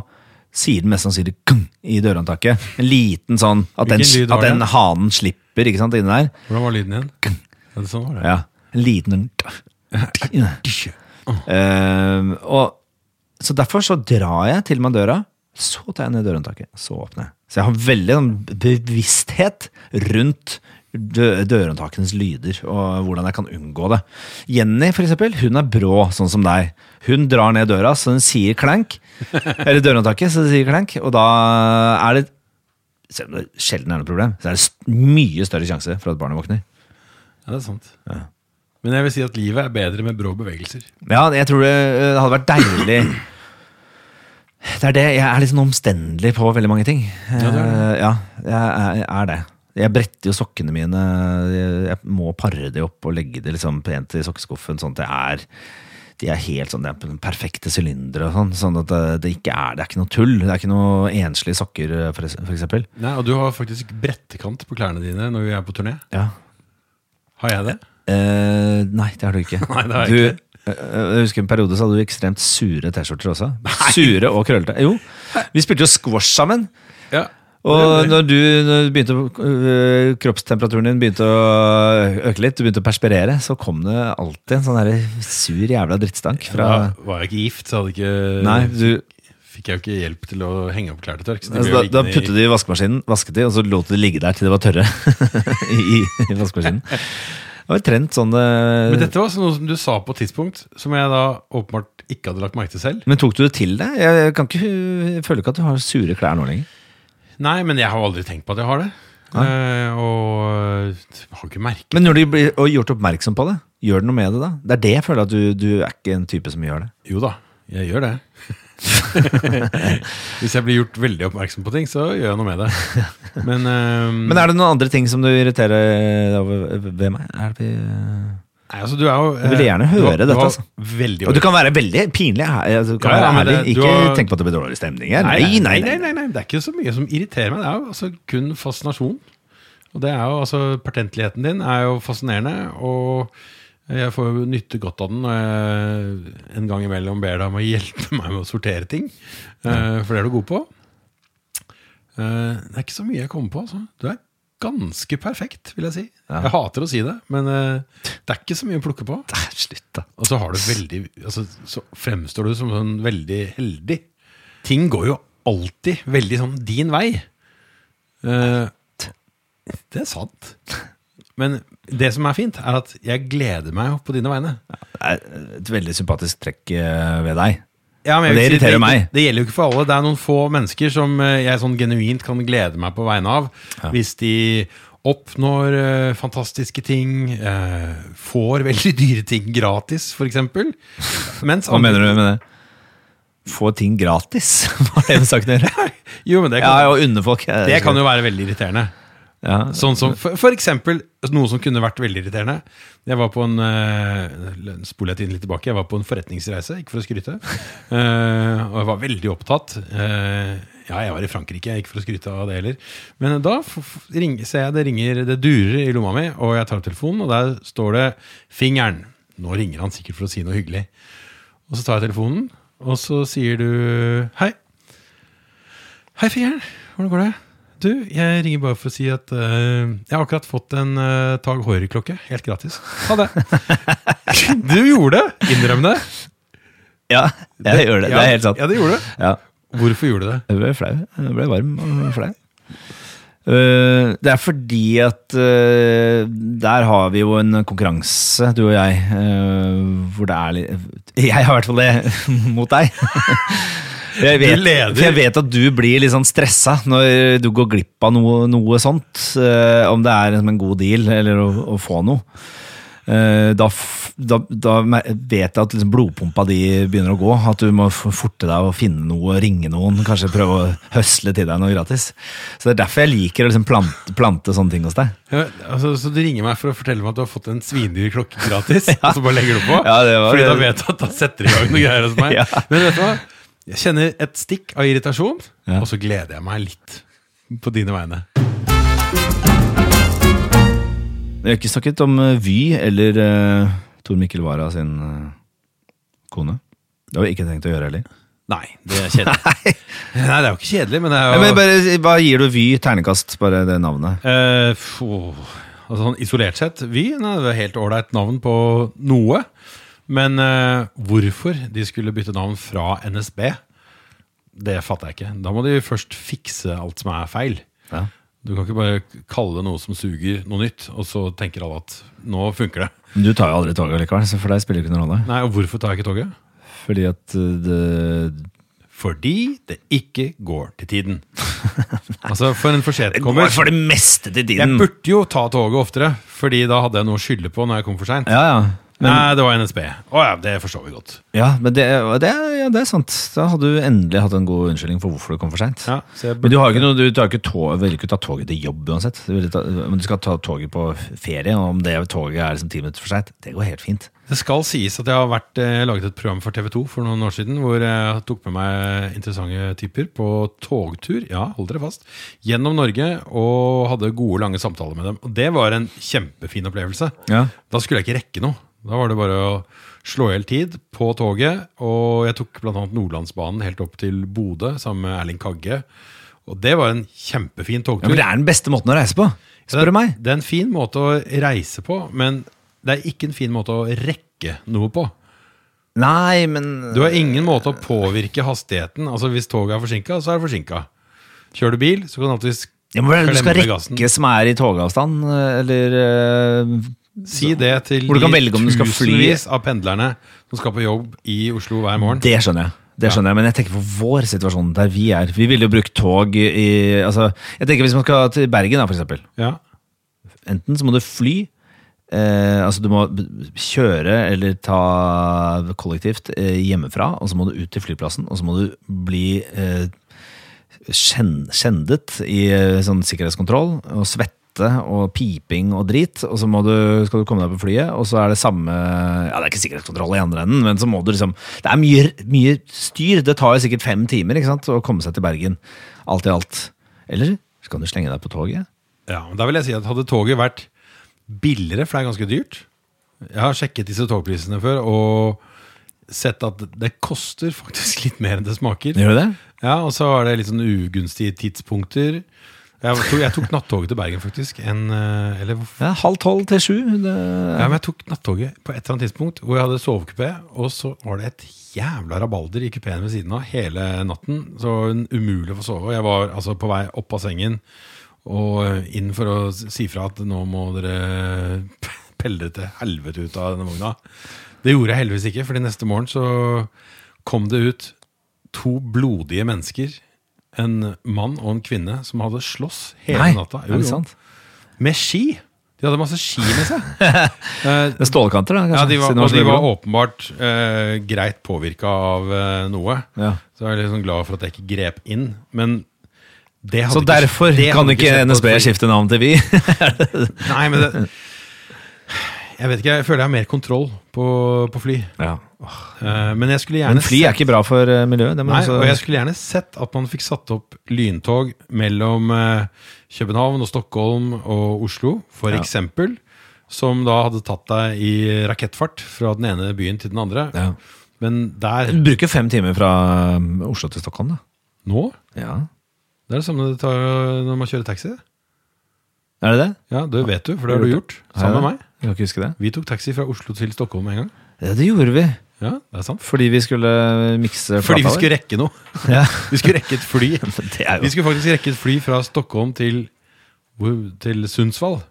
sier den mest sannsynlig gung i dørhåndtaket. En liten sånn At den, at den hanen slipper ikke sant, inni der. Hvordan var lyden igjen? Ja, det sånn var det. Ja, En liten uh, og, Så derfor så drar jeg til meg døra, så tar jeg ned dørhåndtaket, så åpner jeg. Så jeg har veldig sånn bevissthet rundt dø dørhåndtakenes lyder og hvordan jeg kan unngå det. Jenny for eksempel, hun er brå, sånn som deg. Hun drar ned døra så den sier klank. Eller dørhåndtaket så den sier klank. Og da er det selv om det sjelden er noe problem, så er det mye større sjanse for at barnet våkner. Ja, det er sant. Men jeg vil si at livet er bedre med brå bevegelser. Ja, jeg tror det eh, hadde vært deilig Det er det. Jeg er litt sånn omstendelig på veldig mange ting. Ja, det er det. Eh, Ja, jeg er, det. Jeg bretter jo sokkene mine. Jeg, må pare de opp og legge det liksom pent i sokkeskuffen, sånn at det er de er helt sånn, det er perfekte sylindere. og Sånn, sånn at det, det ikke er det er ikke noe tull. Det er ikke noe enslige sokker, eh, for, for eksempel. Nei, Og du har faktisk brettekant på klærne dine når vi er på turné. Ja. Har jeg det? Eh, nei, det har du ikke. Nei, det har jeg du, ikke. eh, Jeg husker en periode så hadde du ekstremt sure T-skjorter også. Sure og krøllete. Jo, vi spilte jo squash sammen. Ja. Og når du, når du begynte øh, kroppstemperaturen din begynte å øke litt, du begynte å perspirere, så kom det alltid en sånn her sur jævla drittstank fra Da var jeg ikke gift, så hadde ikke, Nei, du, fikk jeg jo ikke hjelp til å henge opp klær til tørk. så altså, da, da puttet du i vaskemaskinen, vasket de, og så lot du de ligge der til de var tørre. I, I vaskemaskinen. Var trent sånn det Men dette var noe som du sa på et tidspunkt, som jeg da åpenbart ikke hadde lagt merke til selv. Men tok du det til deg? Jeg, jeg, kan ikke, jeg føler ikke at du har sure klær nå lenger. Nei, men jeg har aldri tenkt på at jeg har det. Eh, og har ikke merket Men når du blir og gjort oppmerksom på det, gjør det noe med det da? Det er det jeg føler at du, du er ikke en type som gjør det. Jo da, jeg gjør det. Hvis jeg blir gjort veldig oppmerksom på ting, så gjør jeg noe med det. Men, um, Men er det noen andre ting som du irriterer deg over ved meg? Er det, nei, altså, du er jo Jeg vil gjerne eh, høre du dette, altså. og du kan være veldig pinlig. altså, Du kan Ja, ja, være ærlig. Ikke har- tenk på at det blir dårlig stemning her. Nei Nei, nei nei, nei, Det er ikke så mye som irriterer meg. Det er jo altså kun fascinasjon. Og det er jo altså Pertentligheten din er jo fascinerende, og jeg får jo nytte godt av den når jeg en gang imellom ber deg om å hjelpe meg med å sortere ting. Ja. For det er du god på. Eh, Det er ikke så mye jeg kommer på. Altså. Du er ganske perfekt, vil jeg si. Ja. Jeg hater å si det, men eh, det er ikke så mye å plukke på. Det er Slutt, da. Og så har du veldig altså, Så fremstår du som sånn veldig heldig. Ting går jo alltid veldig sånn din vei. Eh, det er sant. Men det som er fint, er at jeg gleder meg på dine vegne. Det er et veldig sympatisk trekk eh, ved deg. Ja, men Og det irriterer si, irriterer meg. Det gjelder jo ikke for alle. Det er noen få mennesker som eh, jeg sånn genuint kan glede meg på vegne av. Hvis de oppnår uh, fantastiske ting, uh, får veldig dyre ting gratis, f.eks. Hva mener du med det? Få ting gratis? Hva er det med saken å gjøre? Jo, men det Ja, kan, og unne folk. eh, det kan jo være veldig irriterende. Ja. Sånn som for, for eksempel noe som kunne vært veldig irriterende. Jeg var på en uh, Spoler jeg tiden litt tilbake. Jeg var på en forretningsreise, ikke for å skryte. Uh, og jeg var veldig opptatt. Uh, ja, jeg var i Frankrike, ikke for å skryte av det heller. Men da ring, ser jeg det ringer, det durer i lomma mi, og jeg tar opp telefonen, og der står det 'Fingeren'. Nå ringer han sikkert for å si noe hyggelig. Og så tar jeg telefonen, og så sier du 'Hei'. Hei, Fingeren. Hvordan går det? Du, jeg ringer bare for å si at uh, jeg har akkurat fått en uh, Tag Heuer-klokke. Helt gratis. Ha det. du gjorde det! Innrøm det. ja, jeg gjør det. Det er helt sant. Ja, det gjorde du. Ja. Hvorfor gjorde du det? Jeg ble flau. Jeg ble varm og flau. Uh, det er fordi at uh, der har vi jo en konkurranse, du og jeg, uh, hvor det er litt Jeg har i hvert fall det mot deg. Jeg vet, jeg vet at du blir litt sånn stressa når du går glipp av noe, noe sånt. Uh, om det er liksom en god deal eller å, å få noe. Eh, da, da, da vet jeg at liksom blodpumpa di begynner å gå. At du må forte deg å finne noe, ringe noen, kanskje prøve å høsle til deg noe gratis. Så Det er derfor jeg liker å liksom plante, plante sånne ting hos deg. Ja, altså, så du ringer meg for å fortelle meg at du har fått en svindyr klokke gratis, og så bare legger du på? Ja, det var- Fordi da vet du at da setter i gang noe greier hos meg. Ja. Men vet du hva? Jeg kjenner et stikk av irritasjon, Ja. og så gleder jeg meg litt på dine vegne. Vi har ikke snakket om eh, Vy eller uh, Tor Mikkel Wara sin uh, kone. Det har vi ikke tenkt å gjøre heller. Nei, det er kjedelig. Nei, det er jo ikke kjedelig, men det er jo men bare, hva gir du Vy ternekast, bare det navnet? Uh, altså sånn Isolert sett, Vy nei, det er helt ålreit navn på noe. Men uh, hvorfor de skulle bytte navn fra NSB, det fatter jeg ikke. Da må de først fikse alt som er feil. Ja. Du kan ikke bare kalle noe som suger, noe nytt, og så tenker alle at nå funker det. Du tar jo aldri toget likevel, så for deg spiller det ikke noen rolle. Nei, og hvorfor tar jeg ikke toget? Fordi at eh, det fordi det ikke går til tiden. altså, for en Det går for det meste til tiden. Jeg burde jo ta toget oftere, fordi da hadde jeg noe å skylde på når jeg kom for seint. Ja, ja. Men, Nei, det var NSB. Å ja, det forstår vi godt. ja, men det, det, ja, det er sant. Da hadde du endelig hatt en god unnskyldning for hvorfor du kom for seint. Ja, Men du har ikke noe, du tar ikke tog, vil ikke ta toget til jobb uansett. Du, ta, men du skal ta toget på ferie, og om det toget er liksom ti minutter for seint, det går helt fint. det skal sies at jeg har vært, eh, laget et program for TV 2 for noen år siden, hvor jeg tok med meg interessante typer på togtur, ja, hold dere fast, gjennom Norge, og hadde gode, lange samtaler med dem. Og det var en kjempefin opplevelse. Ja. Da skulle jeg ikke rekke noe. Da var det bare å slå i hjel tid på toget. Og jeg tok bl.a. Nordlandsbanen helt opp til Bodø sammen med Erling Kagge. Og det var en kjempefin togtur. Ja, men det er den beste måten å reise på, spør du meg. Det er en fin måte å reise på, men det er ikke en fin måte å rekke noe på. Nei, men Du har ingen måte å påvirke hastigheten. Altså Hvis toget er forsinka, så er det forsinka. Kjører du bil, så kan du alltid ja, men du skal rekke gassen. som er i togavstand, eller eh, si det til fly. tusenvis av pendlerne som skal på jobb i Oslo hver morgen. Det skjønner jeg. Det skjønner jeg, Men jeg tenker på vår situasjon, der vi er. Vi ville jo brukt tog i altså, Jeg tenker Hvis man skal til Bergen, da, eksempel. Ja. Enten så må du fly, eh, altså du må kjøre eller ta kollektivt eh, hjemmefra, og så må du ut til flyplassen, og så må du bli eh, skjen- skjendet i eh, sånn sikkerhetskontroll, og svette og piping og drit, og så må du, skal du komme deg på flyet, og så er det samme Ja, det er ikke sikkerhetskontroll i andre enden, men så må du liksom Det er mye, mye styr. Det tar jo sikkert fem timer ikke sant, å komme seg til Bergen. Alt i alt. Eller så kan du slenge deg på toget. Ja, men Da vil jeg si at Hadde toget vært billigere, for det er ganske dyrt Jeg har sjekket disse togprisene før og sett at det koster faktisk litt mer enn det smaker. Gjør det? Ja, Og så er det litt sånn ugunstige tidspunkter. Jeg tok, jeg tok nattoget til Bergen, faktisk. En, eh, eller Ja, halv tolv til sju. Det, Ja, men Jeg tok nattoget på et eller annet tidspunkt hvor jeg hadde sovekupé, og så var det et jævla rabalder i kupeen ved siden av hele natten. Så en umulig å få sove. Jeg var altså på vei opp av sengen og inn for å si fra at nå må dere pelle til helvete ut av denne vogna. Det gjorde jeg heldigvis ikke, Fordi neste morgen så kom det ut to blodige mennesker. En mann og en kvinne som hadde slåss hele Nei, natta. er det sant? Med ski! De hadde masse ski med seg. med er stålkanter, da? ja, de var, og de var åpenbart eh, greit påvirka av eh, noe. Ja. Så jeg er liksom glad for at jeg ikke grep inn. Men det hadde Så ikke- derfor det kan ikke skjedd NSB skifte navn til Vy? Nei, men det Jeg vet ikke, jeg føler jeg har mer kontroll på, på fly. ja. Eh, men jeg skulle gjerne Men fly er ikke bra for eh, miljøet. Nei, også- og jeg skulle gjerne sett at man fikk satt opp lyntog mellom eh, København og Stockholm og Oslo, for Ja. eksempel. Som da hadde tatt deg i rakettfart fra den ene byen til den andre. ja. Men der Du bruker fem timer fra Oslo til Stockholm, da. nå Ja. Det er det samme det tar når man kjører taxi. Er det det? Ja, det vet du, for det har du gjort. Sammen med meg. Jeg kan ikke huske det. Vi tok taxi fra Oslo til Stockholm en gang. Ja, det gjorde vi. Ja, det er sant. Fordi vi skulle mikse plata Fordi vi skulle rekke noe. Ja. Vi skulle rekke et fly. Det er Vi skulle faktisk rekke et fly fra Stockholm til, til Sundsvall.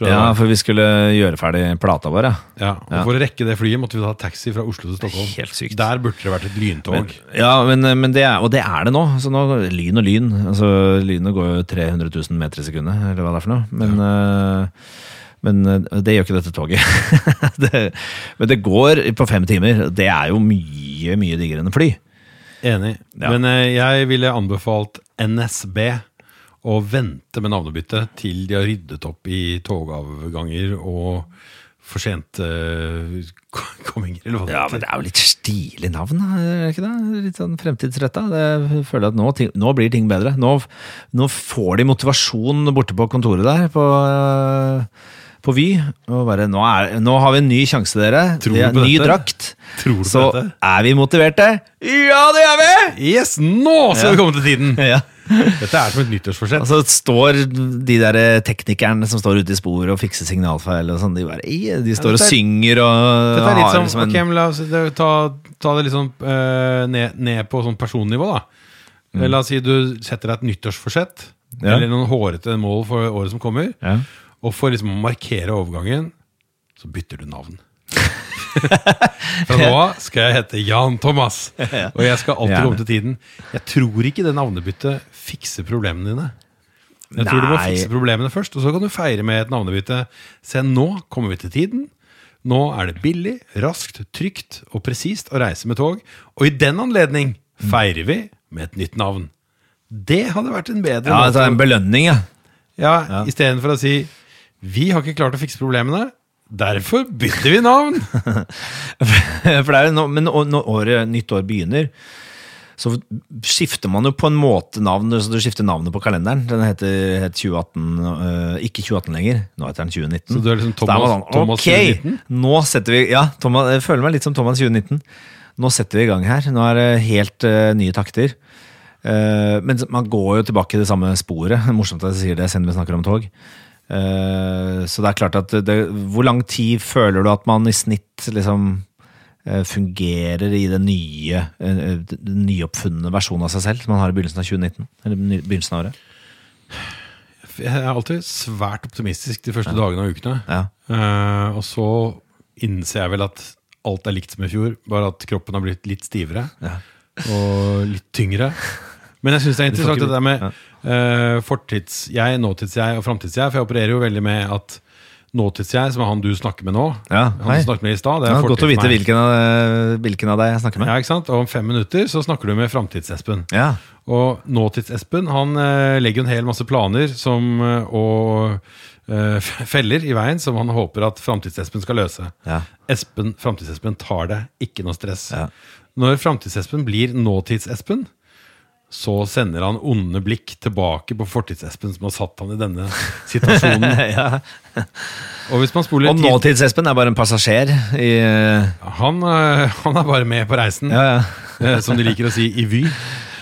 Ja, for vi skulle gjøre ferdig plata vår, ja. Ja, og Ja. For å rekke det flyet måtte vi ta taxi fra Oslo til Stockholm. Helt sykt. Der burde det vært et lyntog. Ja, men, men det er, og det er det nå. Så nå lyn og lyn. Altså, Lynet går jo 300 000 meter i sekundet, eller hva det er for noe. Men, eh, men eh, det gjør ikke dette toget. det, men det går på fem timer. Det er jo mye, mye diggere enn fly. Enig. Ja. Men eh, jeg ville anbefalt NSB å vente med navnebyttet til de har ryddet opp i togavganger og for sent eh, komminger, eller hva det Ja, men det er jo litt stilig navn, er det ikke det? Litt sånn fremtidsretta. Jeg føler at nå, nå blir ting bedre. Nå, nå får de motivasjon borte på kontoret der, på, øh, på Vy. Og bare, nå, er, nå har vi en ny sjanse, dere. Tror er du på ny dette? drakt. Tror du på Så er vi motiverte. Ja, det er vi! Yes, nå skal Ja. vi komme til tiden! Ja. Dette er som et nyttårsforsett. Og så står de der teknikerne som står ute i sporet og fikser signalfeil og sånn, de, bare, de står og er, og synger og Dette er litt som, liksom en- okay, la oss ta, ta det litt sånn eh, ned, ned på sånn personnivå, da. La oss si du setter deg et nyttårsforsett, Mm. Ja. eller noen hårete mål for året som kommer, ja. Og for liksom å markere overgangen, så bytter du navn. Fra nå av skal jeg hete Jan Thomas, og jeg skal alltid komme til tiden. Jeg tror ikke det navnebyttet fikser problemene dine. Jeg tror du må fikse problemene først, og så kan du feire med et navnebytte. Se, nå kommer vi til tiden. Nå er det billig, raskt, trygt og presist å reise med tog. Og i den anledning feirer vi med et nytt navn. Det hadde vært en bedre Ja, altså En belønning, ja. ja, Istedenfor å si 'vi har ikke klart å fikse problemene', derfor bytter vi navn. For det er jo nå, men når året, nytt år begynner, så skifter man jo på en måte navn. Så du skifter navnet på kalenderen. Den heter het 2018, øh, ikke 2018 lenger. Nå heter den 2019. Så du er liksom Thomas, man Thomas- okay, 2019? nå setter vi Ja, Thomas, jeg føler meg litt som Thomas 2019. Nå setter vi i gang her. Nå er det helt øh, nye takter. Uh, men man går jo tilbake i det samme sporet. Morsomt at jeg sier det siden vi snakker om tog. Eh, så det er klart at det, Hvor lang tid føler du at man i snitt liksom eh, fungerer i den nye eh, den nyoppfunne versjonen av seg selv som man har i begynnelsen av 2019? Eller begynnelsen av året? Jeg er alltid svært optimistisk de første dagene av ukene. Ja. Uh, og så innser jeg vel at alt er likt som i fjor, bare at kroppen har blitt litt stivere Ja. og litt tyngre. Men jeg syns det er interessant det der med uh, eh, fortids-jeg, nåtids-jeg og framtids-jeg. For jeg opererer jo veldig med at nåtids-jeg, som er han du snakker med nå, Ja, han snakket med i stad, det Ja, er godt å vite hvilken av, hvilken av deg jeg snakker med. Ja, ikke sant? Og om fem minutter så snakker du med framtids-Espen. Ja. Og nåtids-Espen han eh, legger jo en hel masse planer som, eh, og eh, feller i veien som han håper at framtids-Espen skal løse. Ja. Espen, Framtids-Espen tar det, ikke noe stress. Ja. Når Framtids-Espen blir nåtids-Espen, så sender han onde blikk tilbake på fortids-Espen som har satt han i denne situasjonen. ja. Og hvis man spoler Og tid nåtids-Espen er bare en passasjer i eh, han, eh, han er bare med på reisen, Ja, ja. eh, som de liker å si, i Vy.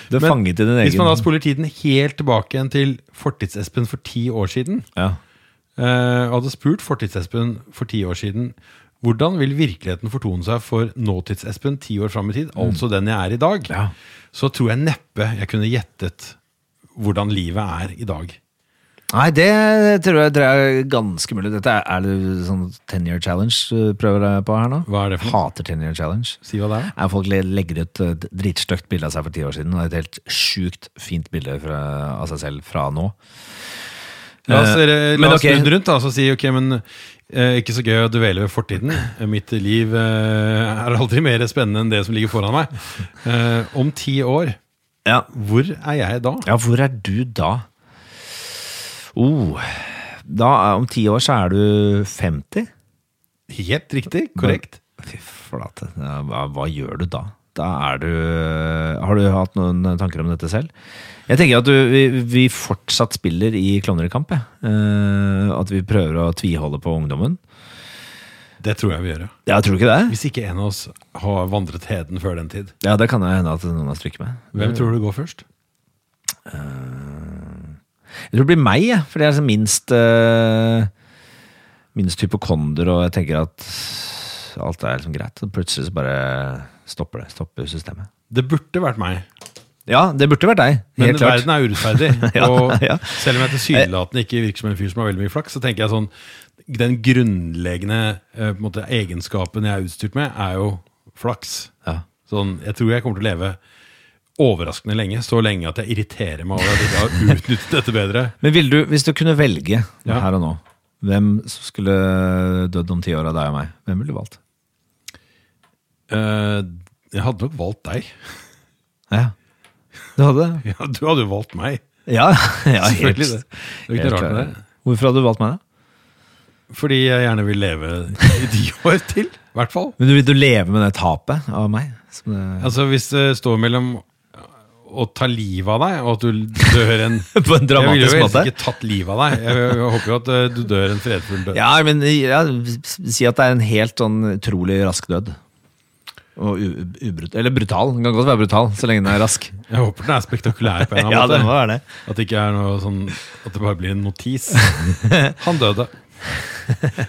Du er Men fanget i din Hvis man da spoler tiden helt tilbake igjen til Fortids-Espen for ti år siden, ja. og hadde spurt Fortids-Espen for ti år siden hvordan vil virkeligheten fortone seg for nåtids-Espen ti år fram i tid, altså den jeg er i dag, Mm. Ja. så tror jeg neppe jeg kunne gjettet hvordan livet er i dag. Nei, det tror jeg det er ganske mulig. Dette er, er det sånn 10 year challenge du prøver deg på her nå? Hva er det for? Hater 10 year challenge. Si hva det er. Folk legger ut et dritstygt bilde av seg for ti år siden, og et helt sjukt fint bilde fra, av seg selv fra nå. La oss, Eh, eh, la oss ok. snu rundt da, og si ok, men eh, ikke så gøy å dvele ved fortiden. Eh, Mitt liv eh, er aldri mer spennende enn det som ligger foran meg. Eh, om ti år, Ja. hvor er jeg da? ja, hvor er du da? Oh, da, om ti år så er du 50? Helt riktig, korrekt. Fy flate, hva, hva gjør du da? Da er du Har du hatt noen tanker om dette selv? Jeg tenker at du, vi, vi fortsatt spiller i Klovner i kamp. jeg. Eh, at vi prøver å tviholde på ungdommen. Det tror jeg vi gjør. ja. Jeg tror ikke det. Hvis ikke en av oss har vandret heden før den tid. Ja, Det kan jeg hende at noen har stryket med. Hvem tror du går først? Jeg tror det blir meg, jeg. For det er altså minst uh, Minst hypokonder, og jeg tenker at alt er liksom greit. Og plutselig så bare stopper det. Stopper systemet. Det burde vært meg. Ja, det burde vært deg. Men klart. verden er urettferdig. Ja, og ja. selv om jeg tilsynelatende ikke virker som en fyr som har veldig mye flaks, så tenker jeg sånn Den grunnleggende eh, måte, egenskapen jeg er utstyrt med, er jo flaks. Ja. Sånn, jeg tror jeg kommer til å leve overraskende lenge. Så lenge at jeg irriterer meg over at jeg ikke har utnyttet dette bedre. Men vil du, hvis du kunne velge her og nå, hvem som skulle dødd om ti år av deg og meg, hvem ville du valgt? Eh, jeg hadde nok valgt deg. Ja. Du hadde det? Ja, du hadde jo valgt meg. Ja, ja helt, det. Det er ikke noe rart med det. Hvorfor hadde du valgt meg, da? Fordi jeg gjerne vil leve i de år til, i hvert fall. Men du Vil du leve med det tapet av meg? Som det, Altså Hvis det står mellom å ta livet av deg, og at du dør en på en dramatisk måte? Jeg ville jo helst ikke tatt livet av deg. Jeg, jeg håper jo at eh, du dør en fredfull død. Ja, men ja, si at det er en helt sånn utrolig rask død. Eller brutal. Den kan godt være brutal, så lenge den er rask. Jeg håper den er spektakulær på en Ja, det må måte. være det. At det ikke er noe sånn At det bare blir en notis. Han døde.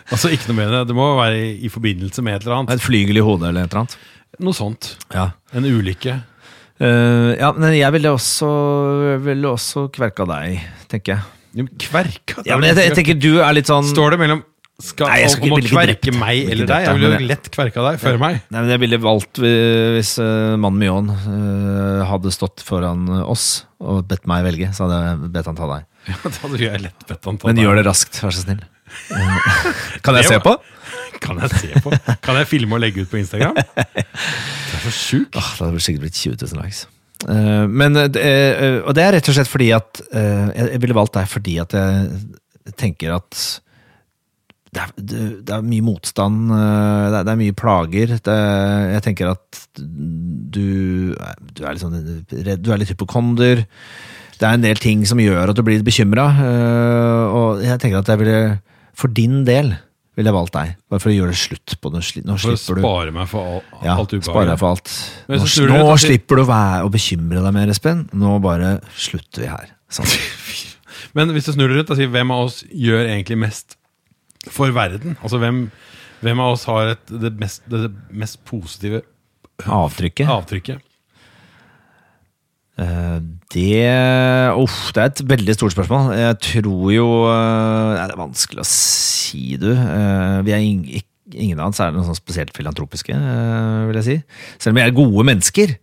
Altså ikke noe med det. Det må være i, i forbindelse med et eller annet. Et flygel i hodet eller et eller annet. Noe sånt. Ja. En ulykke. Uh, ja, men jeg ville også, ville også kverka deg, tenker jeg. Kverka Ja, men jeg, jeg tenker du er litt sånn Står det mellom skal, Nei, jeg skal om, om ikke- å kverke meg eller deg. Jeg ville jo lett kverka deg før meg. Nei, men Jeg ville valgt eh, hvis uh, mannen Mjåen uh, hadde stått foran oss og bedt meg velge, så hadde jeg bedt han ta deg. Ja, da hadde jeg lett bedt han ta Men deg. gjør det raskt, vær så snill. Eh, kan jeg se på? Kan jeg se på? Kan jeg filme og legge ut på Instagram? Det er så sjukt. Åh, det hadde sikkert blitt 20 000 likes. Uh, men, eh, eh, og det er rett og slett fordi at eh, jeg, jeg ville valgt deg fordi at jeg tenker at det er, det, det er mye motstand, eh, det er, det er mye plager. Det, jeg tenker at du, er- du er litt sånn redd, du er litt hypokonder. Det er en del ting som gjør at du blir bekymra, og jeg tenker at jeg ville, for din del, ville jeg valgt deg. Bare for å gjøre det slutt på det. Nå For å slipper du spare meg for all, ja, alt spare deg for alt. Nå, nå litt slipper du å være å bekymre deg mer, Espen. Nå bare slutter vi her. Sånn. Men hvis du snur det rundt og sier hvem av oss gjør egentlig mest for verden? Altså hvem, hvem av oss har et, det, mest, det mest positive Avtrykket. avtrykket? Eh, Det Uff, det er et veldig stort spørsmål. Jeg tror jo eh, nei, Det er vanskelig å si, du. Eh, Vi er ing, ingen av oss er noe sånn spesielt filantropiske, vil jeg si. Selv om vi er gode mennesker.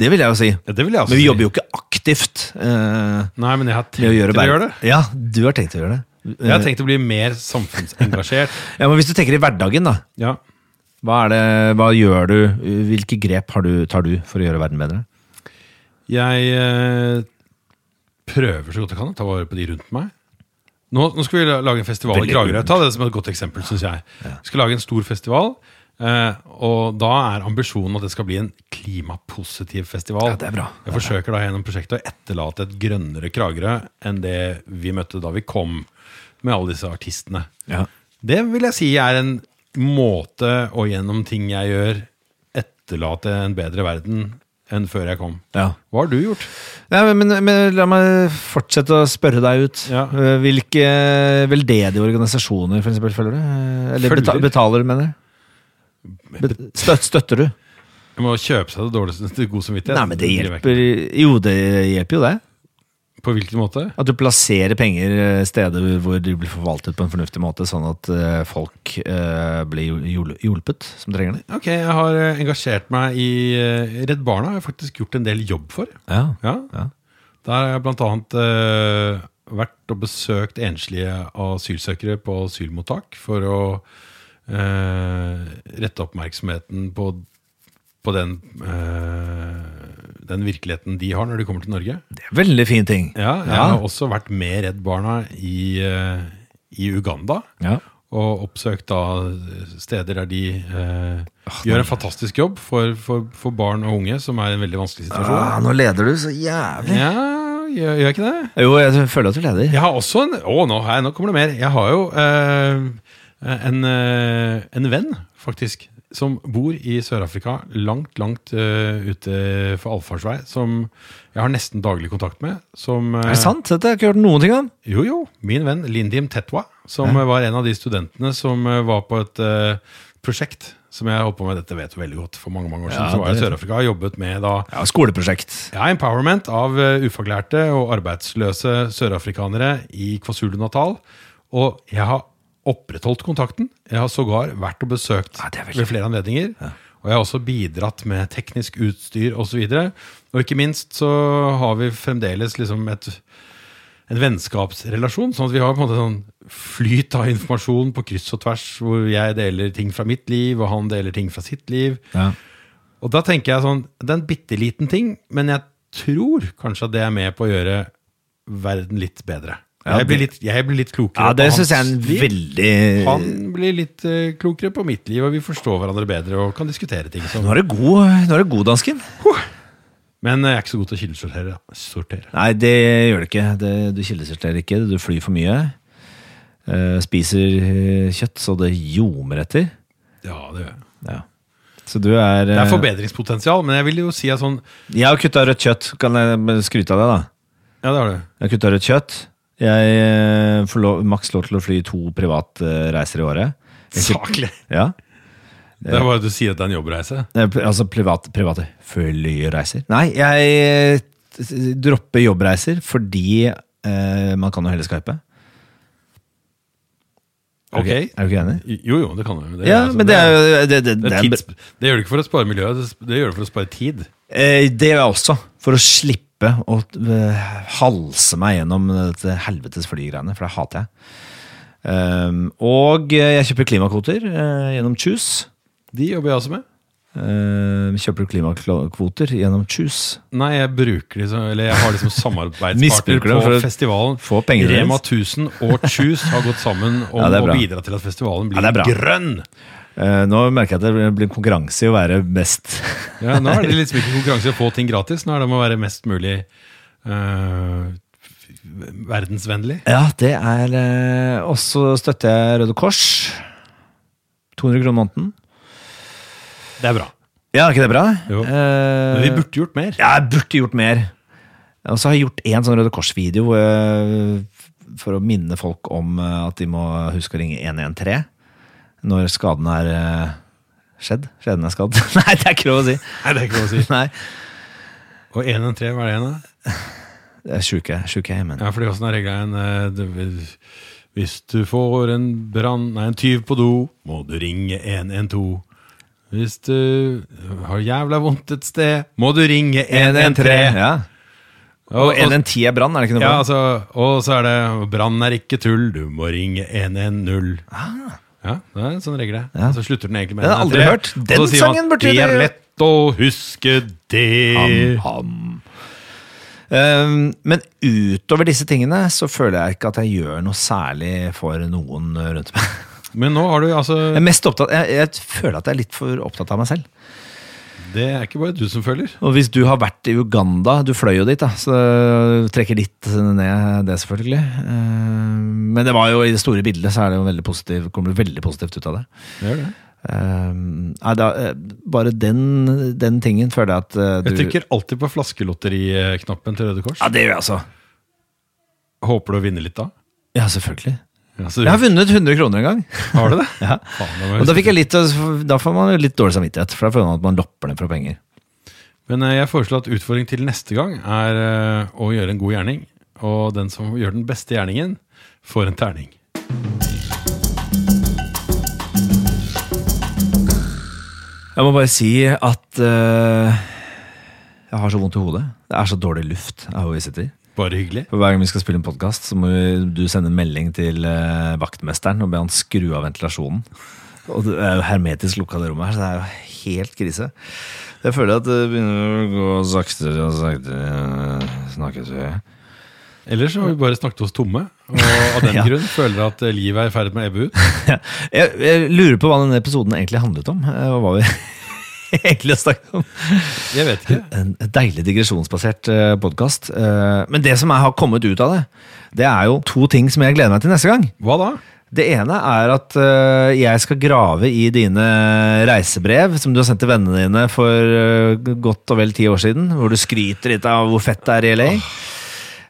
Det vil jeg jo si. Ja, det vil jeg også Men vi jobber jo ikke aktivt eh, Nei, men jeg har tenkt å gjøre å gjøre det. Ja, du har tenkt å gjøre det. Jeg har tenkt å bli mer samfunnsengasjert. Ja, men Hvis du tenker i hverdagen, da. Ja. Hva, det, hva gjør du? Hvilke grep har du, tar du for å gjøre verden bedre? Jeg eh, prøver så godt jeg kan å ta vare på de rundt meg. Nå, nå skal vi lage en festival Veldig i Kragerø. Ta det som et godt eksempel, synes jeg. Vi skal lage en stor festival, Uh, og da er ambisjonen at det skal bli en klimapositiv festival. Ja, det er bra. Jeg forsøker da gjennom prosjektet å etterlate et grønnere Kragerø enn det vi møtte da vi kom med alle disse artistene. Ja. Det vil jeg si er en måte å gjennom ting jeg gjør, etterlate en bedre verden enn før jeg kom. Ja. Hva har du gjort? Ja, men, men, la meg fortsette å spørre deg ut. Ja. Eh, Hvilke veldedige organisasjoner for eksempel, følger du? Eh, Eller Følger? beta betaler, mener jeg? Støt, støtter du? Jeg må kjøpe seg det dårligste til god samvittighet. Nei, men det hjelper Jo, det hjelper jo det. På hvilken måte? At du plasserer penger eh, steder hvor de blir forvaltet på en fornuftig måte, sånn at eh, folk eh, blir hjulpet som trenger det. Ok, Jeg har engasjert meg i Redd Barna. Jeg har faktisk gjort en del jobb for. Ja. Ja, Ja. Der har jeg blant annet vært og besøkt enslige asylsøkere på asylmottak for å rette oppmerksomheten på, på den, eh, den virkeligheten de har når de kommer til Norge. Det er en veldig fin ting. Ja, jeg Ja. har også vært med Redd Barna i, eh, i Uganda. Ja. Og oppsøkt da steder der de eh, gjør en fantastisk jobb for, for, for barn og unge som er i en veldig vanskelig situasjon. Ah, nå leder du så jævlig. Ja, gjør, gjør jeg ikke det? Jo, jeg føler at du leder. Jeg har også en Å, nå, her, nå kommer det mer. Jeg har jo eh, en, en venn, faktisk, som bor i Sør-Afrika, langt, langt uh, ute for allfartsvei, som jeg har nesten daglig kontakt med. Som, uh, Er det sant? Dette har jeg ikke hørt noen ting om. Jo, jo. Min venn Lindim Tetwa, som ja. var en av de studentene som uh, var på et eh, prosjekt som jeg holdt på med. Dette vet du veldig godt. For mange mange år siden Ja, så var jeg i Sør-Afrika og jobbet med da Ja, Skoleprosjekt. ja, empowerment av eh, ufaglærte og arbeidsløse sørafrikanere i KwaZulu-Natal. Og jeg har opprettholdt kontakten. Jeg har sågar vært og besøkt Ja, ved flere anledninger. Og jeg har også bidratt med teknisk utstyr osv. Og, så og ikke minst så har vi fremdeles liksom et, en vennskapsrelasjon. Sånn at vi har på en måte sånn flyt av informasjon på kryss og tvers, hvor jeg deler ting fra mitt liv, og han deler ting fra sitt liv. Ja. Og da tenker jeg sånn, det er en bitte liten ting, men jeg tror kanskje at det er med på å gjøre verden litt bedre. Ja, jeg, blir litt, jeg blir litt klokere Ja, det på synes jeg er en veldig Han blir litt uh, klokere på mitt liv, og vi forstår hverandre bedre og kan diskutere ting. Nå Sånn. er du god, nå er det god dansken. Men eh, jeg er ikke så god til å kildesortere. Sortere. Nei, det gjør du ikke. Det, du kildesorterer ikke. Du flyr for mye. Uh, spiser kjøtt så det ljomer etter. Ja, det gjør jeg. Ja. Så du er Det er forbedringspotensial, men jeg vil jo si at sånn Jeg har kutta rødt kjøtt. Kan jeg skryte av det, da? Ja, det har du. Jeg har kutta rødt kjøtt. Jeg eh, får lov, maks lov til å fly to privatreiser i året. Saklig. Ja. Det er bare at du sier at det er en jobbreise. Eh, Altså privat, private flyreiser. Nei, jeg eh, dropper jobbreiser fordi eh, man kan jo heller skype. Ok. Er du ikke enig? Jo, jo, det kan du. Det, Ja, altså, men det er jo det, det, det, det, er tids, det gjør du ikke for å spare miljøet, det, det gjør du for å spare tid. Eh, Det gjør jeg også, for å slippe å eh, halse meg gjennom dette helvetes flygreiene, for det hater jeg. Um, og jeg kjøper klimakvoter eh, gjennom Choose. De jobber jeg også med. Uh, kjøper du klimakvoter gjennom Choose? Nei, jeg bruker liksom Eller jeg har liksom samarbeidspartner på festivalen. få Rema 1000 og Choose har gått sammen om Ja, å bidra til at festivalen blir Ja, grønn. Eh, nå merker jeg at det blir konkurranse i å være best. Ja, nå er det liksom ikke konkurranse i å få ting gratis. Nå er det om å være mest mulig uh, verdensvennlig. Ja, det er uh, Og så støtter jeg Røde Kors. 200 kroner måneden. Det er bra. Ja, er ikke det bra? Jo. Eh, Men vi burde gjort mer. Ja, jeg burde gjort mer. Og så har jeg gjort en sånn Røde Kors-video eh, for å minne folk om eh, at de må huske å ringe 113 når skaden er eh, skjedd. Skjeden er skadd. Nei, det er ikke lov å si. Nei, det er ikke lov å si. Nei, Og 113, hva er det igjen, da? det er sjuke, sjuke men Ja, fordi åssen er regla igjen? eh, Hvis du får en brann Nei, en tyv på do, må du ringe 112. Hvis du har jævla vondt et sted, må du ringe 113. Ja. Og 110 er brann, er det ikke noe Ja, altså, og så er det 'brann er ikke tull, du må ringe 110'. Ja, det er en sånn regel. Ja. Så slutter den egentlig med Den har aldri hørt. Den så sier man, sangen burde Det er lett å huske det. Ham, ham. Um, men utover disse tingene så føler jeg ikke at jeg gjør noe særlig for noen rundt meg. Men nå har du altså Jeg er mest opptatt, jeg, jeg føler at jeg er litt for opptatt av meg selv. Det er ikke bare du som føler. Og hvis du har vært i Uganda, du fløy jo dit, da, så trekker litt ned det, selvfølgelig. Eh, Men det var jo i det store bildet så er det jo veldig positiv, kommer det veldig positivt ut av det. Det det. Eh, Nei, da, eh, bare den, den tingen føler jeg at du Jeg trykker alltid på flaskelotteriknappen til Røde Kors. Ja, det gjør jeg altså. Håper du å vinne litt da? Ja, selvfølgelig. Ja, Jeg har vunnet 100 kroner en gang. Har du det? Ja. Faen, Og da fikk jeg litt Da får man litt dårlig samvittighet, for da føler man at man lopper ned fra penger. Men eh, jeg foreslår at utfordring til neste gang er eh, å gjøre en god gjerning. Og den som gjør den beste gjerningen, får en terning. Jeg må bare si at uh, jeg har så vondt i hodet. Det er så dårlig luft her hvor vi sitter. Bare hyggelig. For Hver gang vi skal spille en podkast, så må du sende en melding til eh, vaktmesteren og be han skru av ventilasjonen. Og det er jo hermetisk lukka det rommet her, så det er jo helt krise. Jeg føler at det begynner å gå saktere og saktere. Snakkes vi. Ellers har vi bare snakket oss tomme, og av den Ja. grunn føler at eh, livet er i ferd med å ebbe ut. Jeg, jeg lurer på hva denne episoden egentlig handlet om. eh, Og hva vi egentlig å snakke om. Jeg vet ikke. En deilig digresjonsbasert podkast. Men det som jeg har kommet ut av det, det er jo to ting som jeg gleder meg til neste gang. Hva da? Det ene er at øh, jeg skal grave i dine reisebrev som du har sendt til vennene dine for godt og vel ti år siden, hvor du skryter litt av hvor fett det er i LA. Eh,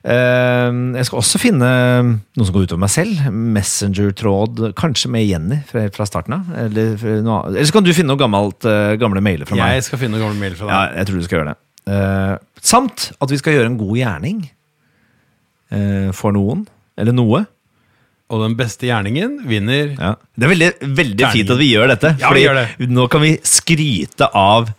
jeg skal også finne noe som går utover meg selv. Messenger-tråd, kanskje med Jenny fra, fra starten av. Eller, eller så kan du finne noen gammelt, øh, gamle mailer fra meg. Jeg skal finne noen gamle mailer fra Ja, deg. jeg tror du skal gjøre det. Eh, samt at vi skal gjøre en god gjerning eh, for noen, eller noe. Og den beste gjerningen vinner Ja. Det er veldig, veldig fint at vi gjør dette. Ja, vi gjør det. nå kan vi skryte av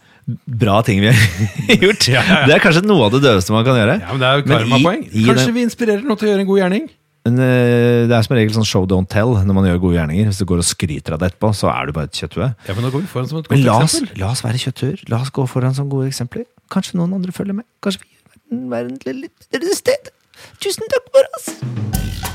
bra ting vi har gjort. Ja, ja, ja. Det er kanskje noe av det døveste man kan gjøre. Ja, men Det er jo karmapoeng. Kanskje den- vi inspirerer noen til å gjøre en god gjerning? Men eh, det er som regel sånn show don't tell når man gjør gode gjerninger. Hvis du går og skryter av det etterpå, så er du bare et kjøtthue. Ja, men nå går vi foran som et Men godt la oss, eksempel. la oss være kjøtthuer. La oss gå foran som gode eksempler. Kanskje noen andre følger med. Kanskje vi gjør verden til et litt bedre sted. Tusen takk for oss!